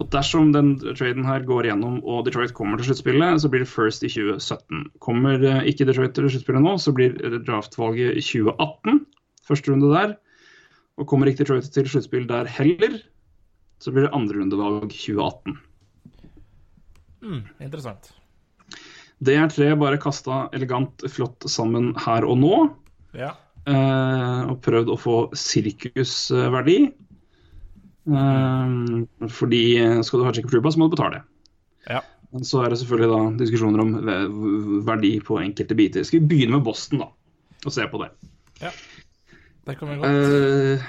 at dersom den traden her går gjennom og Detroit kommer til sluttspillet, så blir det First i 2017. Kommer eh, ikke Detroit til sluttspillet nå, så blir draftvalget i 2018. Første runde der. Og kommer ikke Detroit til sluttspill der heller, så blir det andre rundevalg 2018. Mm. Interessant. Det er tre bare kasta elegant flott sammen her og nå. Ja. Eh, og prøvd å få sirkusverdi. Eh, fordi skal du ha Jacob Truba, så må du betale. Ja. Men så er det selvfølgelig da diskusjoner om verdi på enkelte biter. Skal vi begynne med Boston, da? Og se på det. Det kan vi godt. Eh,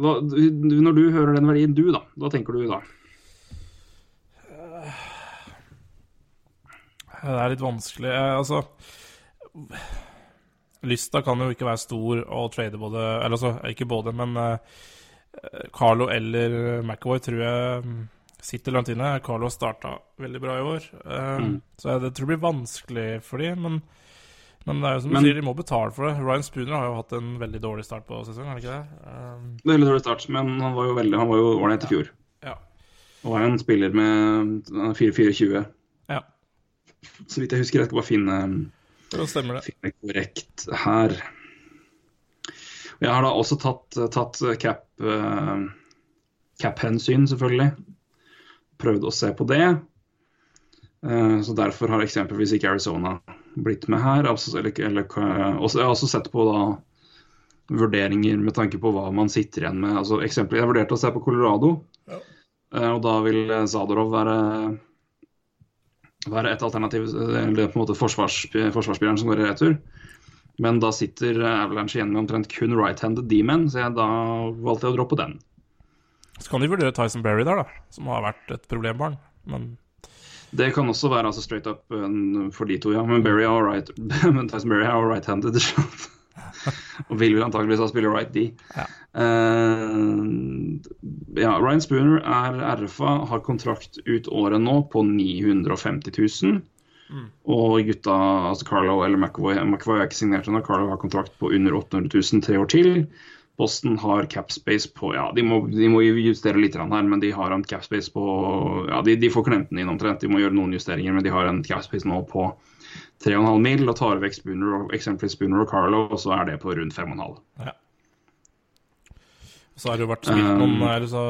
hva, når du hører den verdien, du, da? Hva tenker du da? Det er litt vanskelig. Eh, Altså Lysta kan jo ikke være stor og trade både Eller altså, ikke både, men eh, Carlo eller McAvoy tror jeg mm, sitter langt inne. Carlo har starta veldig bra i år, eh, Mm. så jeg, det tror jeg blir vanskelig for dem. Men, men det er jo som du Men- sier, de må betale for det. Ryan Spooner har jo hatt en veldig dårlig start på sesongen, er det ikke det? Um, Veldig dårlig start, men han var jo veldig, han var jo ålreit i fjor. ja. Og er en spiller med 4-4-20. Så vidt jeg husker, jeg skal bare finne det. finne korrekt her. Jeg har da også tatt, tatt cap, eh, cap-hensyn, selvfølgelig. Prøvd å se på det. Eh, så derfor har eksempelvis ikke Arizona blitt med her. Altså, eller, eller, også, jeg har også sett på da vurderinger med tanke på hva man sitter igjen med. Altså, eksempel, jeg vurderte å se på Colorado, Ja. eh, og da vil Zadorov være være et alternativ, eller på en måte forsvars, forsvarsspilleren som går i retur. Men da sitter Avalanche igjen med omtrent kun right-handed D-men, så jeg, da valgte jeg å droppe den. Så kan de vurdere Tyson Berry der, da, som har vært et problembarn. Men Det kan også være altså straight up for de to, ja. Men Barry er right, men Tyson Berry er all right-handed. og vil vel antakeligvis ha spiller right D. Ja. Uh, ja, Ryan Spooner er RFA, har kontrakt ut året nå på 950 000. Og gutta, altså Carlo eller McAvoy McAvoy er ikke signert ennå. Carlo har kontrakt på under 800 000 tre år til. Boston har capspace på Ja, de må, de må justere litt her, men de har en capspace på Ja, de, de får klemten inn omtrent. De må gjøre noen justeringer, men de har en capspace nå på 3,5 mil og tar vekk Spooner og eksempelvis Spooner og Carlo, og så er det på rundt 5,5. ja. Så har det jo vært spilt Um, noen eller så,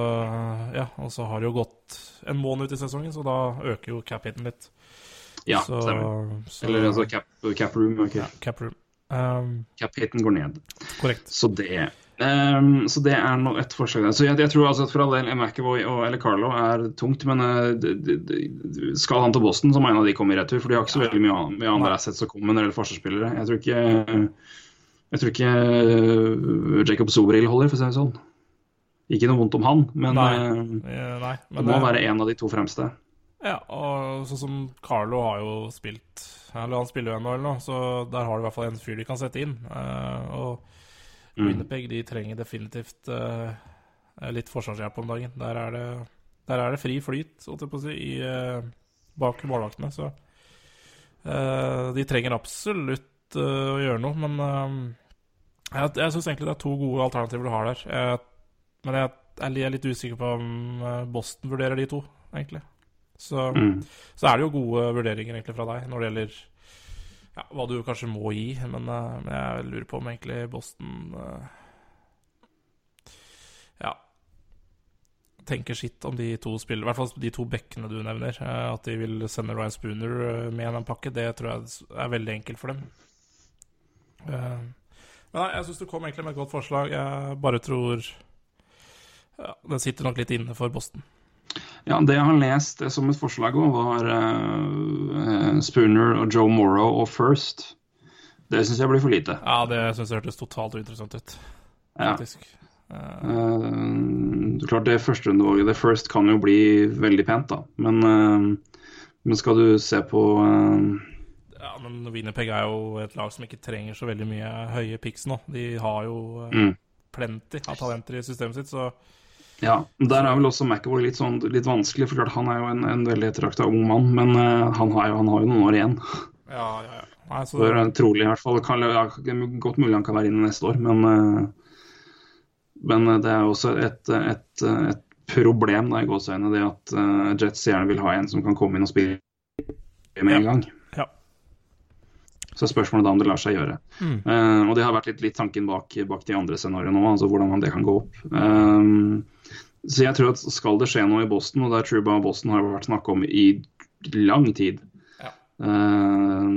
Ja, og så har det jo gått en måned ut i sesongen, så da øker jo cap-hiten litt. Ja, så, stemmer. så, Eller altså cap, cap room. Okay. ja, cap room. Um, Cap-hiten går ned. korrekt. Så det ehm, så det er no et forslag der. Så jeg, jeg tror altså at for all del McAvoy og eller Carlo er tungt, men uh, skal han til Boston, så må en av de komme i retur. For de har ikke så veldig mye, mye andre assets å komme med når det gjelder forsvarsspillere. Jeg tror ikke jeg tror ikke uh, Jacob Sobril holder, for å si det sånn. Ikke noe vondt om han, men Nei, nei, men det må eh, være en av de to fremste. Ja, og sånn som Carlo har jo spilt Eller han spiller jo NHL nå, så der har du i hvert fall en fyr de kan sette inn. Uh, og Mm. Winnerpeg de trenger definitivt uh, litt forsvarshjelp om dagen. Der er det, der er det fri flyt, si, i, uh, bak målvaktene. Så uh, de trenger absolutt å gjøre noe, men jeg, jeg syns egentlig det er to gode alternativer du har der. Jeg, men jeg, jeg er litt usikker på om Boston vurderer de to, egentlig. Så, Mm. så er det jo gode vurderinger egentlig fra deg når det gjelder ja, hva du kanskje må gi, men, eh, men jeg lurer på om egentlig Boston eh, Ja tenker sitt om de to spillene, i hvert fall de to bekkene du nevner. eh, At de vil sende Ryan Spooner med en pakke, det tror jeg er veldig enkelt for dem. Men nei, jeg syns du kom egentlig med et godt forslag. Jeg bare tror ja, Den sitter nok litt inne for Boston. Ja, Det jeg har lest som et forslag òg, var uh, Spooner og Joe Morrow og First. Det syns jeg blir for lite. Ja, det syns jeg hørtes totalt uinteressant ut, Ja. faktisk. Eh, klart det førsterundevalget, The first, kan jo bli veldig pent, da. Men, uh, men skal du se på Ja, men Winnerpeg er jo et lag som ikke trenger så veldig mye høye picks nå. De har jo Mm. plenty av talenter i systemet sitt, så Ja, der er vel også McAvoy litt, sånn, litt vanskelig. for klart Han er jo en, en veldig ettertrakta ung mann, men uh, han, har jo, han har jo noen år igjen. ja, ja, ja. Nei, så, Det er trolig i hvert fall. Kan, ja, godt mulig han kan være inne neste år, men, uh, men eh, det er også et, et, et problem da, i gåseøynene, det at uh, Jets gjerne vil ha en som kan komme inn og spille med en gang. Ja. Så spørsmålet da om det lar seg gjøre. Mm. Uh, og det har vært litt, litt tanken bak, bak de andre scenarioene nå, altså hvordan det kan gå opp. Um, så jeg tror at skal det skje noe i Boston, og det er Truba og Boston har vært snakka om i lang tid Ja. eh,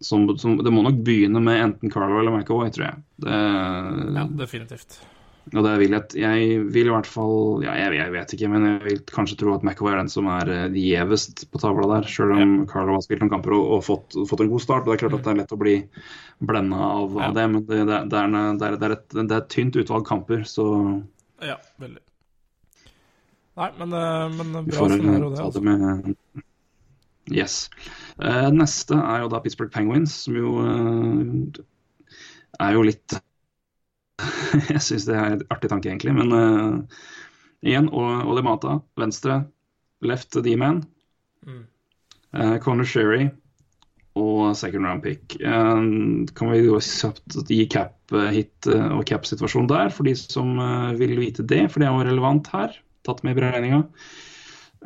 som, som, Det må nok begynne med enten Carlo eller McAvoy, tror jeg. Det, ja, definitivt. og det vil jeg, jeg vil i hvert fall ja, jeg, jeg vet ikke, men jeg vil kanskje tro at McAvoy er den som er eh, gjevest på tavla der. Selv om Carlo har spilt noen kamper og, og fått, fått en god start. og Det er klart at det er lett å bli blenda av, Ja. av det, men det, det, er, det, er, det, er et, det er et tynt utvalg kamper, så Ja, veldig. Nei, men, eh, men vi bra får scenario, det. Altså. med Yes. Uh, neste er jo da Pittsburgh Penguins, som jo uh, er jo litt Jeg syns det er en artig tanke, egentlig. Men uh, igjen, Ole Mata, venstre. Left D-man. Mm. Uh, Conor Sherry og second round pick. Uh, kan vi jo kjapt gi cap-hit eh, og cap-situasjon der, for de som vil vite det, for det er jo relevant her. Tatt med i beregninga.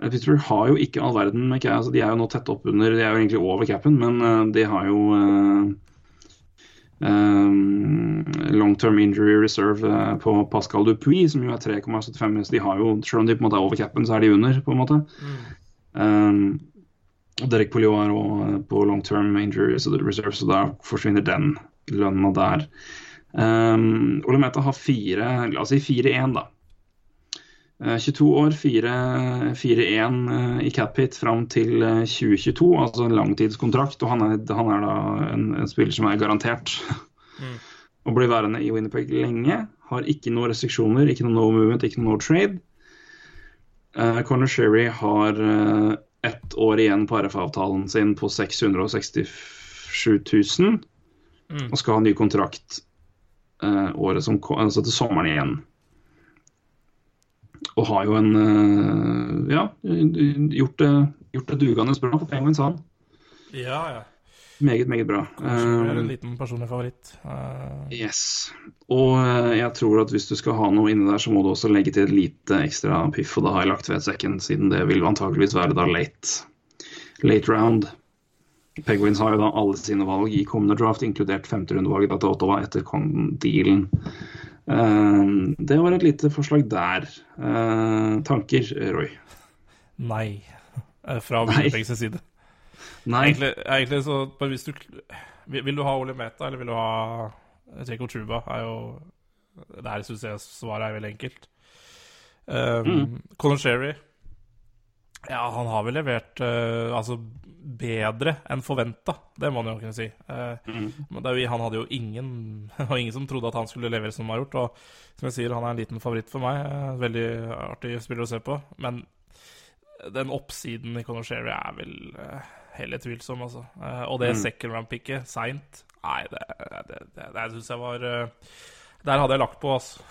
Eh, Pittsburgh har jo ikke all verden med cap, altså De er jo nå tett oppunder, de er jo egentlig over capen, men eh, de har jo eh, eh, long term injury reserve uh, på Pascal Dupuis, som jo er 3,75. Så de har jo, selv om de på en måte er over capen, så er de under, på en måte. Um, Derek Polio er også på long term injury reserve, så da forsvinner den lønna der. Um, Ole Meta har fire, la oss si 4-1, da. Eh, 22 år, 4-1 eh, i cap hit fram til eh, 2022, altså en langtidskontrakt. Og han er, han er da en, en spiller som er garantert å bli værende i Winnerpeg lenge. Har ikke noen restriksjoner, ikke noe no movement, ikke noe no trade. Uh, Corner Sherry har uh, ett år igjen på RF-avtalen sin på 667 000 Mm. og skal ha ny kontrakt uh, året som altså til sommeren igjen. Og har jo en eh, ja, gjort det, gjort det dugende bra for Penguins, han. Ja, ja. Meget, meget bra. Kanskje er Eh, en liten personlig favoritt. Uh... Yes. Og jeg tror at hvis du skal ha noe inni der, så må du også legge til et lite ekstra piff, og da har jeg lagt ved second, siden det vil antakeligvis være da late, late round. Penguins har jo da alle sine valg i kommende draft, inkludert femterundevalget til Ottawa etter Con- dealen. Eh, det var et lite forslag der. Eh, tanker, Roy? Nei. Eh, Fra Nei. Side. Nei. Egentlig, egentlig så hvis du vil, du ha Ole Meta, eller vil du ha Jacob Truba? Er jo Der syns jeg svaret er veldig enkelt. Um, Mm. Colin Sherry Ja, han har vel levert uh, altså bedre enn forventa, det må man jo kunne si. Eh, Mm. Men det jo, han hadde jo ingen var ingen som trodde at han skulle levere som han har gjort. Og som jeg sier, han er en liten favoritt for meg. Eh, Veldig artig spiller å se på. Men den oppsiden i Conor Sherry er vel eh, heller tvilsom, altså. Og det Mm. second round-picket seint Nei, det, det, det, det syns jeg var Der hadde jeg lagt på, altså.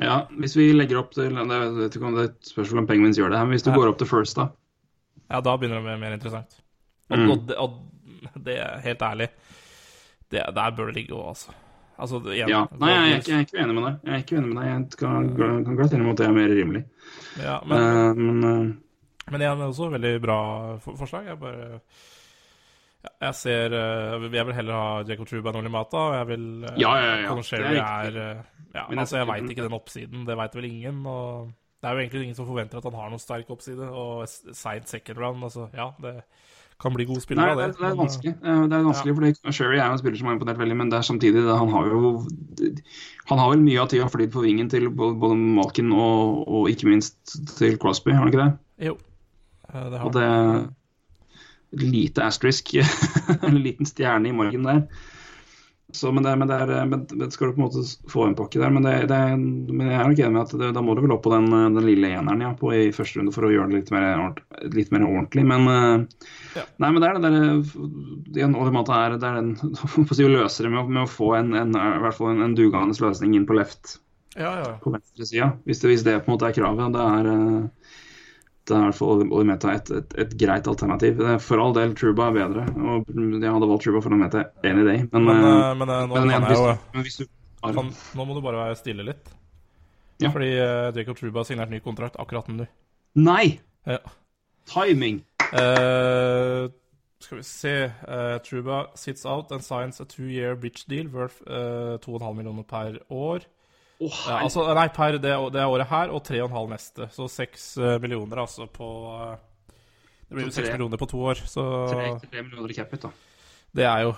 Ja, hvis vi legger opp til Jeg vet ikke om det er et spørsmål om Penguins gjør det her, men hvis du Ja. går opp til first, da. Ja, da begynner det å bli mer interessant. Og, Mm. og, det, og det er helt ærlig det, Der bør det ligge òg, altså. altså igjen, Ja. Nei, jeg ikke, jeg er ikke uenig med deg. Jeg er ikke uenig med deg. Jeg kan, kan glatt innrømme at det er mer rimelig. Ja, men, uh, men uh, Men igjen, også veldig bra for forslag. Jeg bare Jeg ser eh, Jeg vil heller ha Jacob Truba enn Olimata. Og jeg vil Ja, ja, ja. Det er er, Ja, Men jeg- altså, jeg veit ikke den oppsiden. Det veit vel ingen. Og det er jo egentlig ingen som forventer at han har noen sterk oppside. Og seint second round, altså Ja, det kan bli god spiller av det, det. er vanskelig. Eh, Det er vanskelig, fordi Sherry er jo en spiller som har imponert veldig, men det er samtidig det, han har jo Han har vel mye av tida flydd på vingen til både Malkin og, og ikke minst til Crosby, har han ikke det? Jo. Det har Og det Lite asterisk, en liten stjerne i margen der. Så, men, det, men, det er, men det skal du på en måte få en pakke der. Men, det, det, men jeg er nok enig med at da må du vel opp på den, den lille eneren ja, på, i første runde for å gjøre det litt mer, ordent- litt mer ordentlig. Men eh, Ja. Nei, men det er det der det er, det er den si, å løse det med, med å få en, en, en, en dugende løsning inn på left Ja, ja. på venstresida. Hvis, hvis det på en måte er kravet. Det er, eh, det er fall Olimeta et, et, et greit alternativ. Er For all del, Truba er bedre. Og jeg hadde valgt Truba for Olimeta any day. Men, Men, eh, eh, men eh, nå men, igjen, jo hvis, men hvis du kan, Nå må du bare være stille litt. Ja. Fordi uh, Jacob Truba har signert ny kontrakt akkurat nå. Nei! Ja. Timing! Uh, skal vi se uh, Truba sits out and signs a two-year bridge deal worth eh, 2,5 millioner per år. Å, Ja, altså, nei, per det, det året her, og 3,5 neste. Så 6 millioner, altså, på eh, Det blir jo seks 6 millioner på to år, så tre, tre millioner i capit, da. det er jo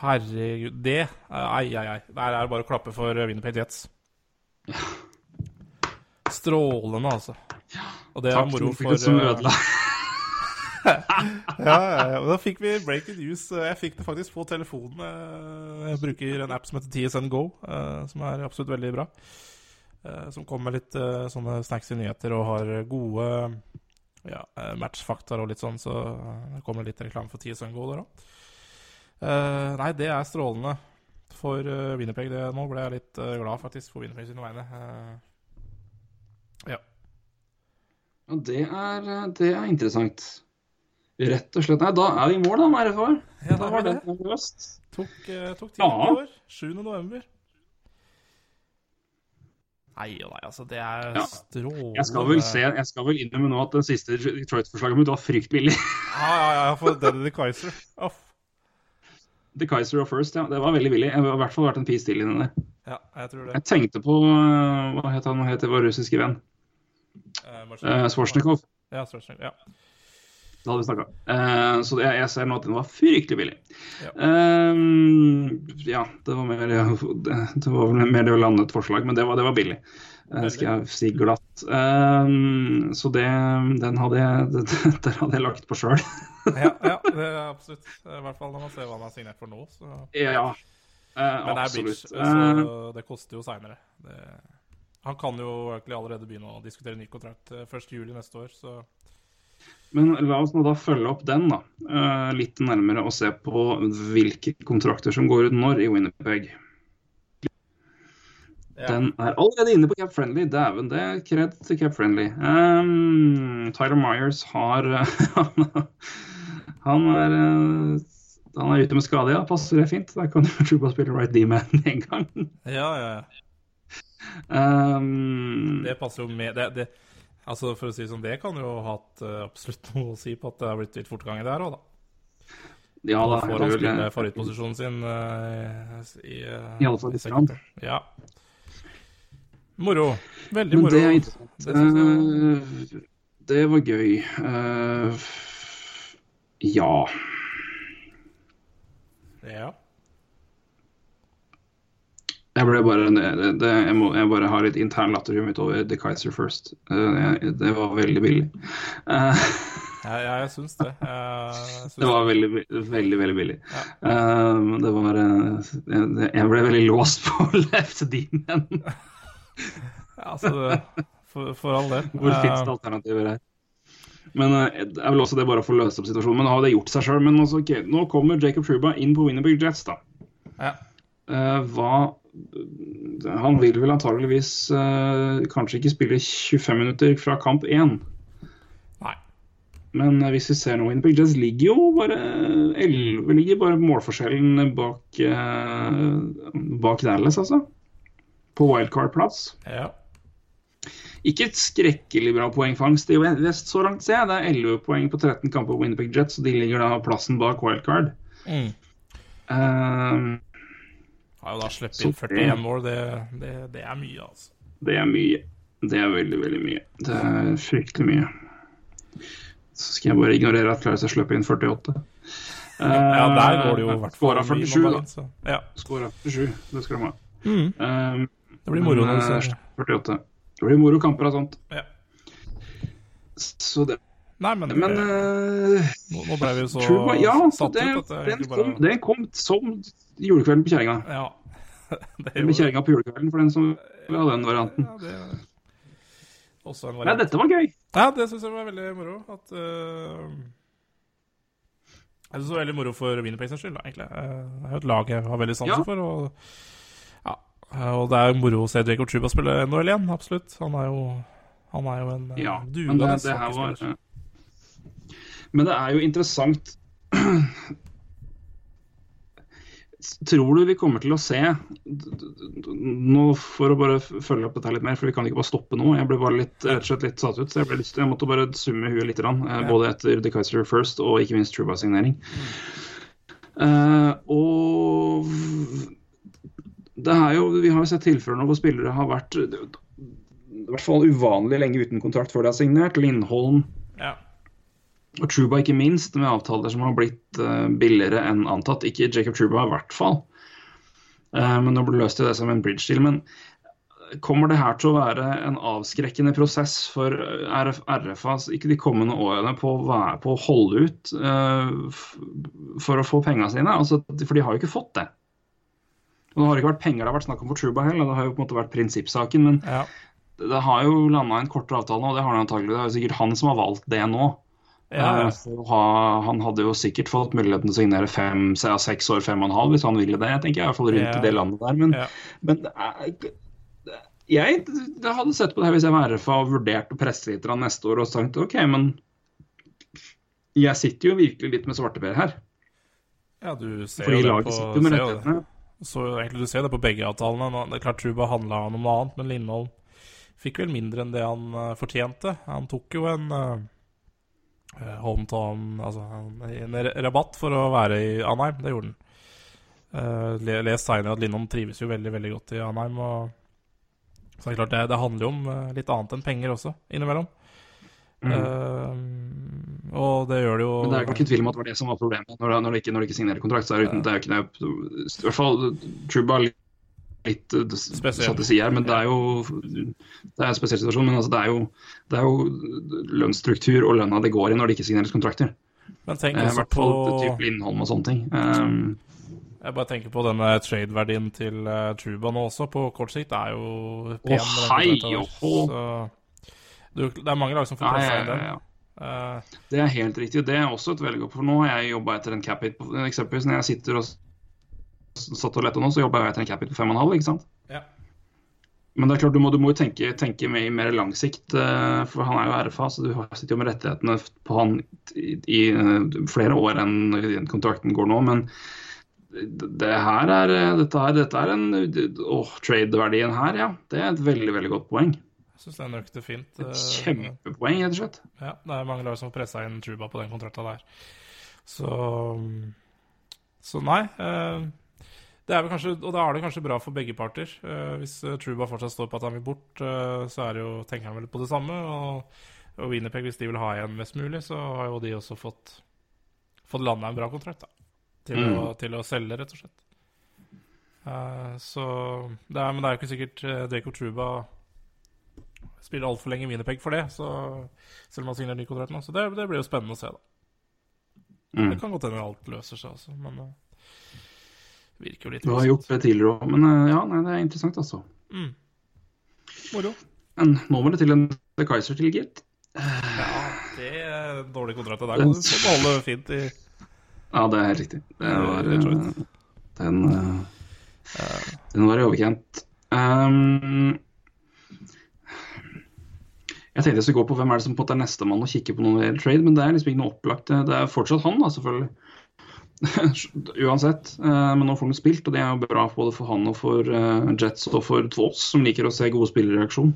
Herregud. Det eh, Ai, ai, ai. Der er det bare å klappe for eh, Winnipeg Jets. Strålende, altså. Og det er Takk moro for folket som eh, ødela. Ja, ja, ja. Da fikk vi breaking news. Jeg fikk det faktisk på telefonen. Eh, Jeg bruker en app som heter TSN Go, eh, som er absolutt veldig bra. Eh, Som kommer med litt sånne sånne i nyheter og har gode ja, matchfakta og litt sånn, så det kommer litt reklame for TSN Go der òg. Nei, det er strålende for Winnerpeg. Nå ble jeg litt glad faktisk for Winnerpeg sine vegne. Ja, det er, det er interessant. Rett og slett. Nei, da er vi i mål, da, med RFA. Ja, Da var den løst. Tok, eh, tok tid Ja. i år. 7. november. Nei og nei, altså. Det er Ja. strålende. Jeg skal vel se, jeg skal vel innrømme nå at det siste Detroit-forslaget mitt var frykt billig. Ja, ja, ja, for Denny Kaiser. Off. The Kaiser of First, ja. Det var veldig billig. Jeg har i hvert fall vært en pis til inni der. Ja, jeg tror det. Jeg tenkte på øh, Hva het han? Hva het vår russiske venn? Eh, Uh, Svorsnikov. Ja, Svorsnikov, ja. Det hadde vi snakka om. så det, jeg ser nå at den var fryktelig billig. Ja. uh, ja, det var mer det, det var vel mer det å lande et forslag, men det var, det var billig. Uh, skal jeg si glatt. Eh, så det, den hadde jeg, der hadde jeg lagt på sjøl. ja, ja, det er absolutt. I hvert fall når man ser hva han har signert for nå. Så. ja, eh, Men det er bridge. Eh, så det koster jo seinere. Han kan jo egentlig allerede begynne å diskutere ny kontrakt eh, 1.7 neste år, så Men la oss nå da følge opp den da, eh, litt nærmere og se på hvilke kontrakter som går ut når i Winnipeg. ja. Den er allerede inne på Cap Friendly. Dæven, det er kred til Cap Friendly. Um, Tyler Myers har Han er eh, han er ute med skade, ja. Passer det fint? Da kan du Truba spille right D-man med en gang. ja, ja, ja. Um, Det passer jo med det, det, Altså For å si det sånn, det kan jo ha hatt eh, absolutt noe å si på at det har blitt litt fortgang i det her òg, da. ja, da får han det spille favorittposisjonen sin uh, i, uh, I litt sekund. Ja. Moro. Veldig Men moro. det interessant. Det synes jeg- det var gøy. Uh, ja. Ja. Jeg ble bare det, jeg, må, jeg bare har litt intern latter utover mitt over The Kaiser First. Eh, jeg, det var veldig billig. Uh, Ja, ja, jeg syns det. Jeg syns det var veldig, veldig, veldig billig. Eh, det var jeg, jeg ble veldig låst på left. Ja, altså, for, for all del. Hvor fins det alternativer her? Men er vel også det bare å løse opp situasjonen. Men nå har det gjort seg sjøl. Men også, okay, nå kommer Jacob Truba inn på Winnerburg Jets, da. Ja. Uh, hva Han vil vel antageligvis eh, kanskje ikke spille 25 minutter fra kamp 1. Nei. Men eh, hvis vi ser nå, Winnerburg Jets ligger jo bare 11 ligger bare målforskjellen bak, eh, bak Dallas, altså. På wildcard-plass. Ja. Ikke et skrekkelig bra poengfangst i vest så langt, ser jeg. Det er 11 poeng på 13 kamper på Winnerpeg Jets, og de ligger da plassen bak wildcard. Mm. Eh, Har jo da sluppet inn 41 mål. Det, det, det er mye, altså. det er mye. Det er veldig, veldig mye. Det er fryktelig mye. Så skal jeg bare ignorere at Clarence har sluppet inn 48. Ja, der går det jo i hvert fall Skåra 47, da. Ja. Skåra 47, det skal de ha. Mm. Um, Det blir moro når du eh, ser 48. Det blir moro kamper og sånt. Ja. Så det Nei, men, Men eh, nå, nå ble vi så Truba, ja, satt det, ut at det den, bare kom, den kom som julekvelden på kjerringa. Ja. Med kjerringa på julekvelden, for den som vil ha den varianten. Ja, det Også en Nei, dette var gøy. Ja, det syns jeg var veldig moro. At uh... Jeg syns det var veldig moro for Winnerpacers skyld, egentlig. Eh, Det er jo et lag jeg har veldig sansen Ja. for. Og, ja, og det er jo moro å se Jacob Truba spille NHL igjen, absolutt. Han er jo, han er jo en Ja, men det, her var. Men det er jo interessant Tror du vi kommer til å se nå For å bare følge opp dette litt mer, for vi kan ikke bare stoppe nå. Jeg ble bare litt, rett og slett litt satt ut, så jeg, ble lyst, jeg måtte bare summe huet litt. eh. Både etter The Kaiser First og ikke minst Truba-signering. Uh, og det er jo, Vi har jo sett tilfeller hvor spillere har vært i hvert fall uvanlig lenge uten kontrakt før de har signert. Lindholm Ja. Og Truba ikke minst, med avtaler som har blitt eh, billigere enn antatt. Ikke Jacob Truba i hvert fall. Eh, men nå løste de det som en bridge deal. Men kommer det her til å være en avskrekkende prosess for RF, RFA ikke de kommende årene på å, være, på å holde ut uh, for å få pengene sine? Altså, for de har jo ikke fått det. Og Det har ikke vært penger det har vært snakk om for Truba heller, det har jo på en måte vært prinsippsaken. Men ja. det har jo landa en kortere avtale nå, og det har det antagelig. Det er jo sikkert han som har valgt det nå. Ja, Eh, ha, han hadde jo sikkert fått muligheten til å signere fem, ja, seks år, fem og en halv, hvis han ville det. jeg tenker i hvert fall rundt Ja. i det landet der. Men, Ja. men jeg jeg hadde sett på det her hvis jeg var RFA og vurdert å presse litt neste år og sagt OK, men jeg sitter jo virkelig litt med svarteper her. ja, du ser Fordi jo det på sitter med ser det. Så egentlig Du ser det på begge avtalene. Det er klart Truba handla om noe annet, men Lindholm fikk vel mindre enn det han eh, fortjente. Han tok jo en uh, hometown Altså en, rabatt for å være i Anheim. Det gjorde han. Uh, le- les senere at Lindholm trives jo veldig veldig godt i Anheim. Og, så det er klart det, det handler jo om eh, litt annet enn penger også, innimellom. Eh, og det gjør det jo Mm. Men det er ikke tvil om at det var det som var problemet. Når, når, de, ikke, når de ikke signerer kontrakt, så er det, uten, det er ikke I hvert fall Truba litt, eh, Spesiell. satt side her, men det er jo det er en spesiell situasjon. Men altså, det, er jo, det er jo lønnsstruktur og lønna det går i når det ikke signeres kontrakter. Men tenk Eh, I også på type Lindholm og sånne ting. Um, Jeg bare tenker på denne trade-verdien til uh, Truba nå også, på kort sikt. Det er jo pen. Å, hei. Så du, det er mange lag som får pressa ja, den. ja. Eh, Det er helt riktig. Det er også et veldig godt For nå har jeg jobba etter en cap hit Eksempelvis når jeg sitter og satt og lette nå, så jobber jeg etter en Capit på 5,5, ikke sant? ja. Men det er klart, du må, du må jo tenke, tenke mer, mer lang sikt, eh, for han er jo RFA, så du har- sitter jo med rettighetene på han i, i eh, flere år enn kontrakten går nå. Men det her er, eh, dette, er, dette er en åh, Trade-verdien her, ja. Det er et veldig, veldig godt poeng. Jeg syns den økte fint. Et kjempepoeng, rett og slett. Ja, det er mange lag som har pressa inn Truba på den kontrakta der. Så Så nei. eh, kanskje, og da er det kanskje bra for begge parter. Uh, hvis eh, Truba fortsatt står på at han vil bort, uh, så er det jo, tenker han vel på det samme. Og, og Winnerpeg, hvis de vil ha igjen mest mulig, så har jo de også fått, fått landa en bra kontrakt. da. Til, å, til å selge, rett og slett. Uh, så det er, Men det er jo ikke sikkert Jacob Truba spiller altfor lenge Winnerpeg for det, så, selv om han signerer ny kontrakt nå. Så det, det blir jo spennende å se, da. Mm. Det kan godt hende alt løser seg altså. men virker jo litt Du har gjort det tidligere òg, men eh, ja, nei, det er interessant, altså. Mm. Moro. Men nå må det til en The Kaiser til, gitt. Ja, det er dårlig kontrakt. Der kan du beholde fint i Ja, det er helt riktig. Det var, eh, den, eh, den var i overkant. Um, jeg tenkte jeg skulle gå på hvem er det som på en måte er nestemann og kikke på noen trade, men det er liksom ikke noe opplagt. Det er fortsatt han, da, selvfølgelig. Uansett. Eh, men nå får han spilt, og det er jo bra både for han og for eh, Jets og for Tvås, som liker å se gode spillere i aksjon.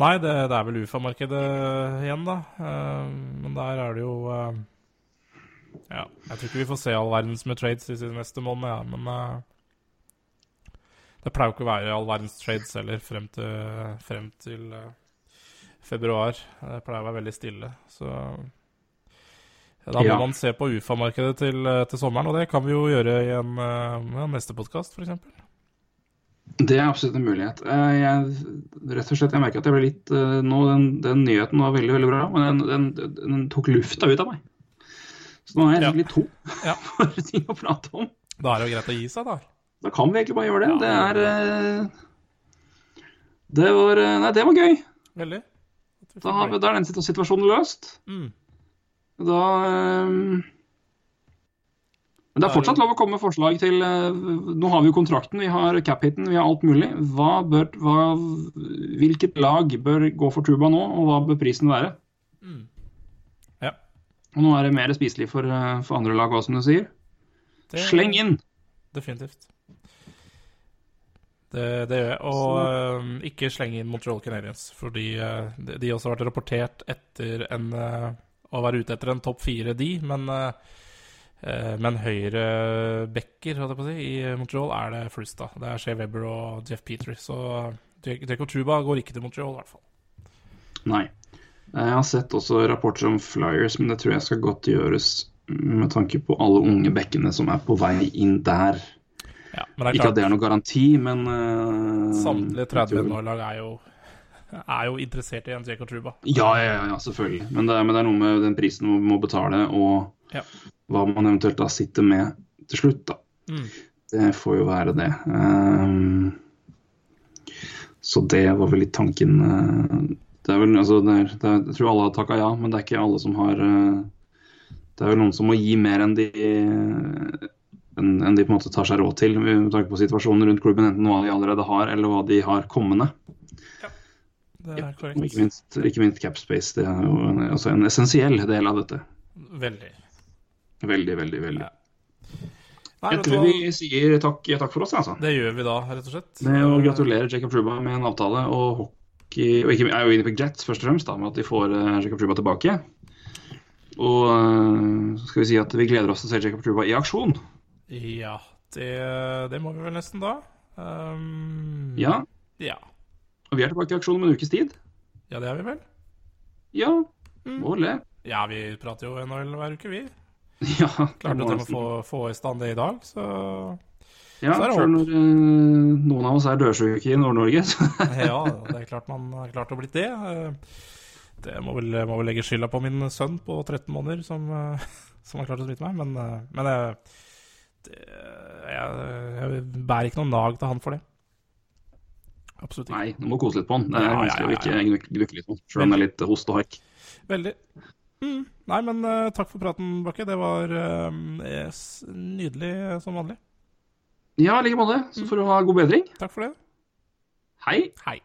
Nei, det, det er vel UFA-markedet igjen, da. Eh, men der er det jo Ja, jeg tror ikke vi får se all verdens med trades i sin neste måned, ja, men det pleier jo ikke å være all verdens trades heller frem til, frem til februar. Det pleier å være veldig stille, så da må Ja. man se på UFA-markedet til, eh, til sommeren, og det kan vi jo gjøre i en en ja, neste podkast, f.eks. Det er absolutt en mulighet. Eh, Jeg, rett og slett, jeg merker at jeg ble litt eh, nå, den, den nyheten var veldig veldig bra, men den, den, den tok lufta ut av meg. Så nå er jeg egentlig litt tom Ja. for ting å prate om. Da er det jo greit å gi seg, da. Da kan vi egentlig bare gjøre det. Ja. Det er eh, Det var eh, Nei, det var gøy. Veldig. Da, da er den situasjonen løst. Mm. Da eh, Men det er fortsatt lov å komme med forslag til eh, Nå har vi jo kontrakten, vi har cap-hiten, vi har alt mulig. Hva bør, hva, hvilket lag bør gå for Tuba nå, og hva bør prisen være? Ja. Og nå er det mer spiselig for, eh, for andre lag òg, som du sier. Det- Sleng inn! Definitivt. Det, det gjør jeg. Og uh, ikke sleng inn Montreal Canadiens, fordi uh, de, de også har vært rapportert etter en eh, å være ute etter en topp fire, de. Men, eh, eh, men høyre backer holdt jeg på å si, i Montreal er det flust, da. Det er Shea Weber og Jeff Petrie. Så Deco Jacob Truba går ikke til Montreal, i hvert fall. Nei. Jeg har sett også rapporter om Flyers, men det tror jeg skal godt gjøres med tanke på alle unge bekkene som er på vei inn der. Ja, men det Ikke at det er noen garanti, men uh, samtlige 30-lag er jo er jo interessert i en Jacob Truba. Ja, ja, ja, ja, selvfølgelig. Men det, er, men det er noe med den prisen man må betale, og Ja. hva man eventuelt da sitter med til slutt, da. Mm. Det får jo være det. Um, så det var vel litt tanken eh, Det er vel, altså, det er, det er, Jeg tror alle har takka ja, men det er ikke alle som har eh, Det er vel noen som må gi mer enn de enn enn de på en måte tar seg råd til, med tanke på situasjonen rundt klubben. Enten hva de allerede har, eller hva de har kommende. Det er Og ikke minst, ikke minst Capspace. Det er jo en, altså en essensiell del av dette. Veldig. Veldig, veldig, veldig. Ja. Nei, Jeg tror vi sier takk, ja, takk for oss, altså. Det gjør vi da, rett og slett. Med å gratulere Jacob Truba med en avtale og hockey Og ikke er jo Winnipeg Jets først og fremst, da, med at de får eh, Jacob Truba tilbake. Og eh, så skal vi si at vi gleder oss til å se Jacob Truba i aksjon. Ja, det, det må vi vel nesten da. Um, Ja. ja. Og vi er tilbake i aksjon om en ukes tid. Ja, det er vi vel. Ja. Må det? Ja, vi prater jo NHL hver uke, vi. Ja, Klarte jeg må få, få i stand det i dag, så ja, er håp. når uh, noen av oss er dødsjuke i Nord-Norge. Ja, det er klart man har klart å blitt det. Eh, Det må vel, må vel legge skylda på min sønn på 13 måneder som, eh, som har klart å smitte meg, men, men jeg, det, jeg, jeg bærer ikke noe nag til han for det. Absolutt ikke. Nei, du må kose litt på den. Det er vanskelig å ikke gnukke litt på den, selv om det er litt host og hark. Veldig. Mm. Nei, men uh, takk for praten, Bakke. Det var uh, yes, nydelig eh, som vanlig. Ja, i like måte. Så får du ha god bedring. Takk for det. Hei. Hei.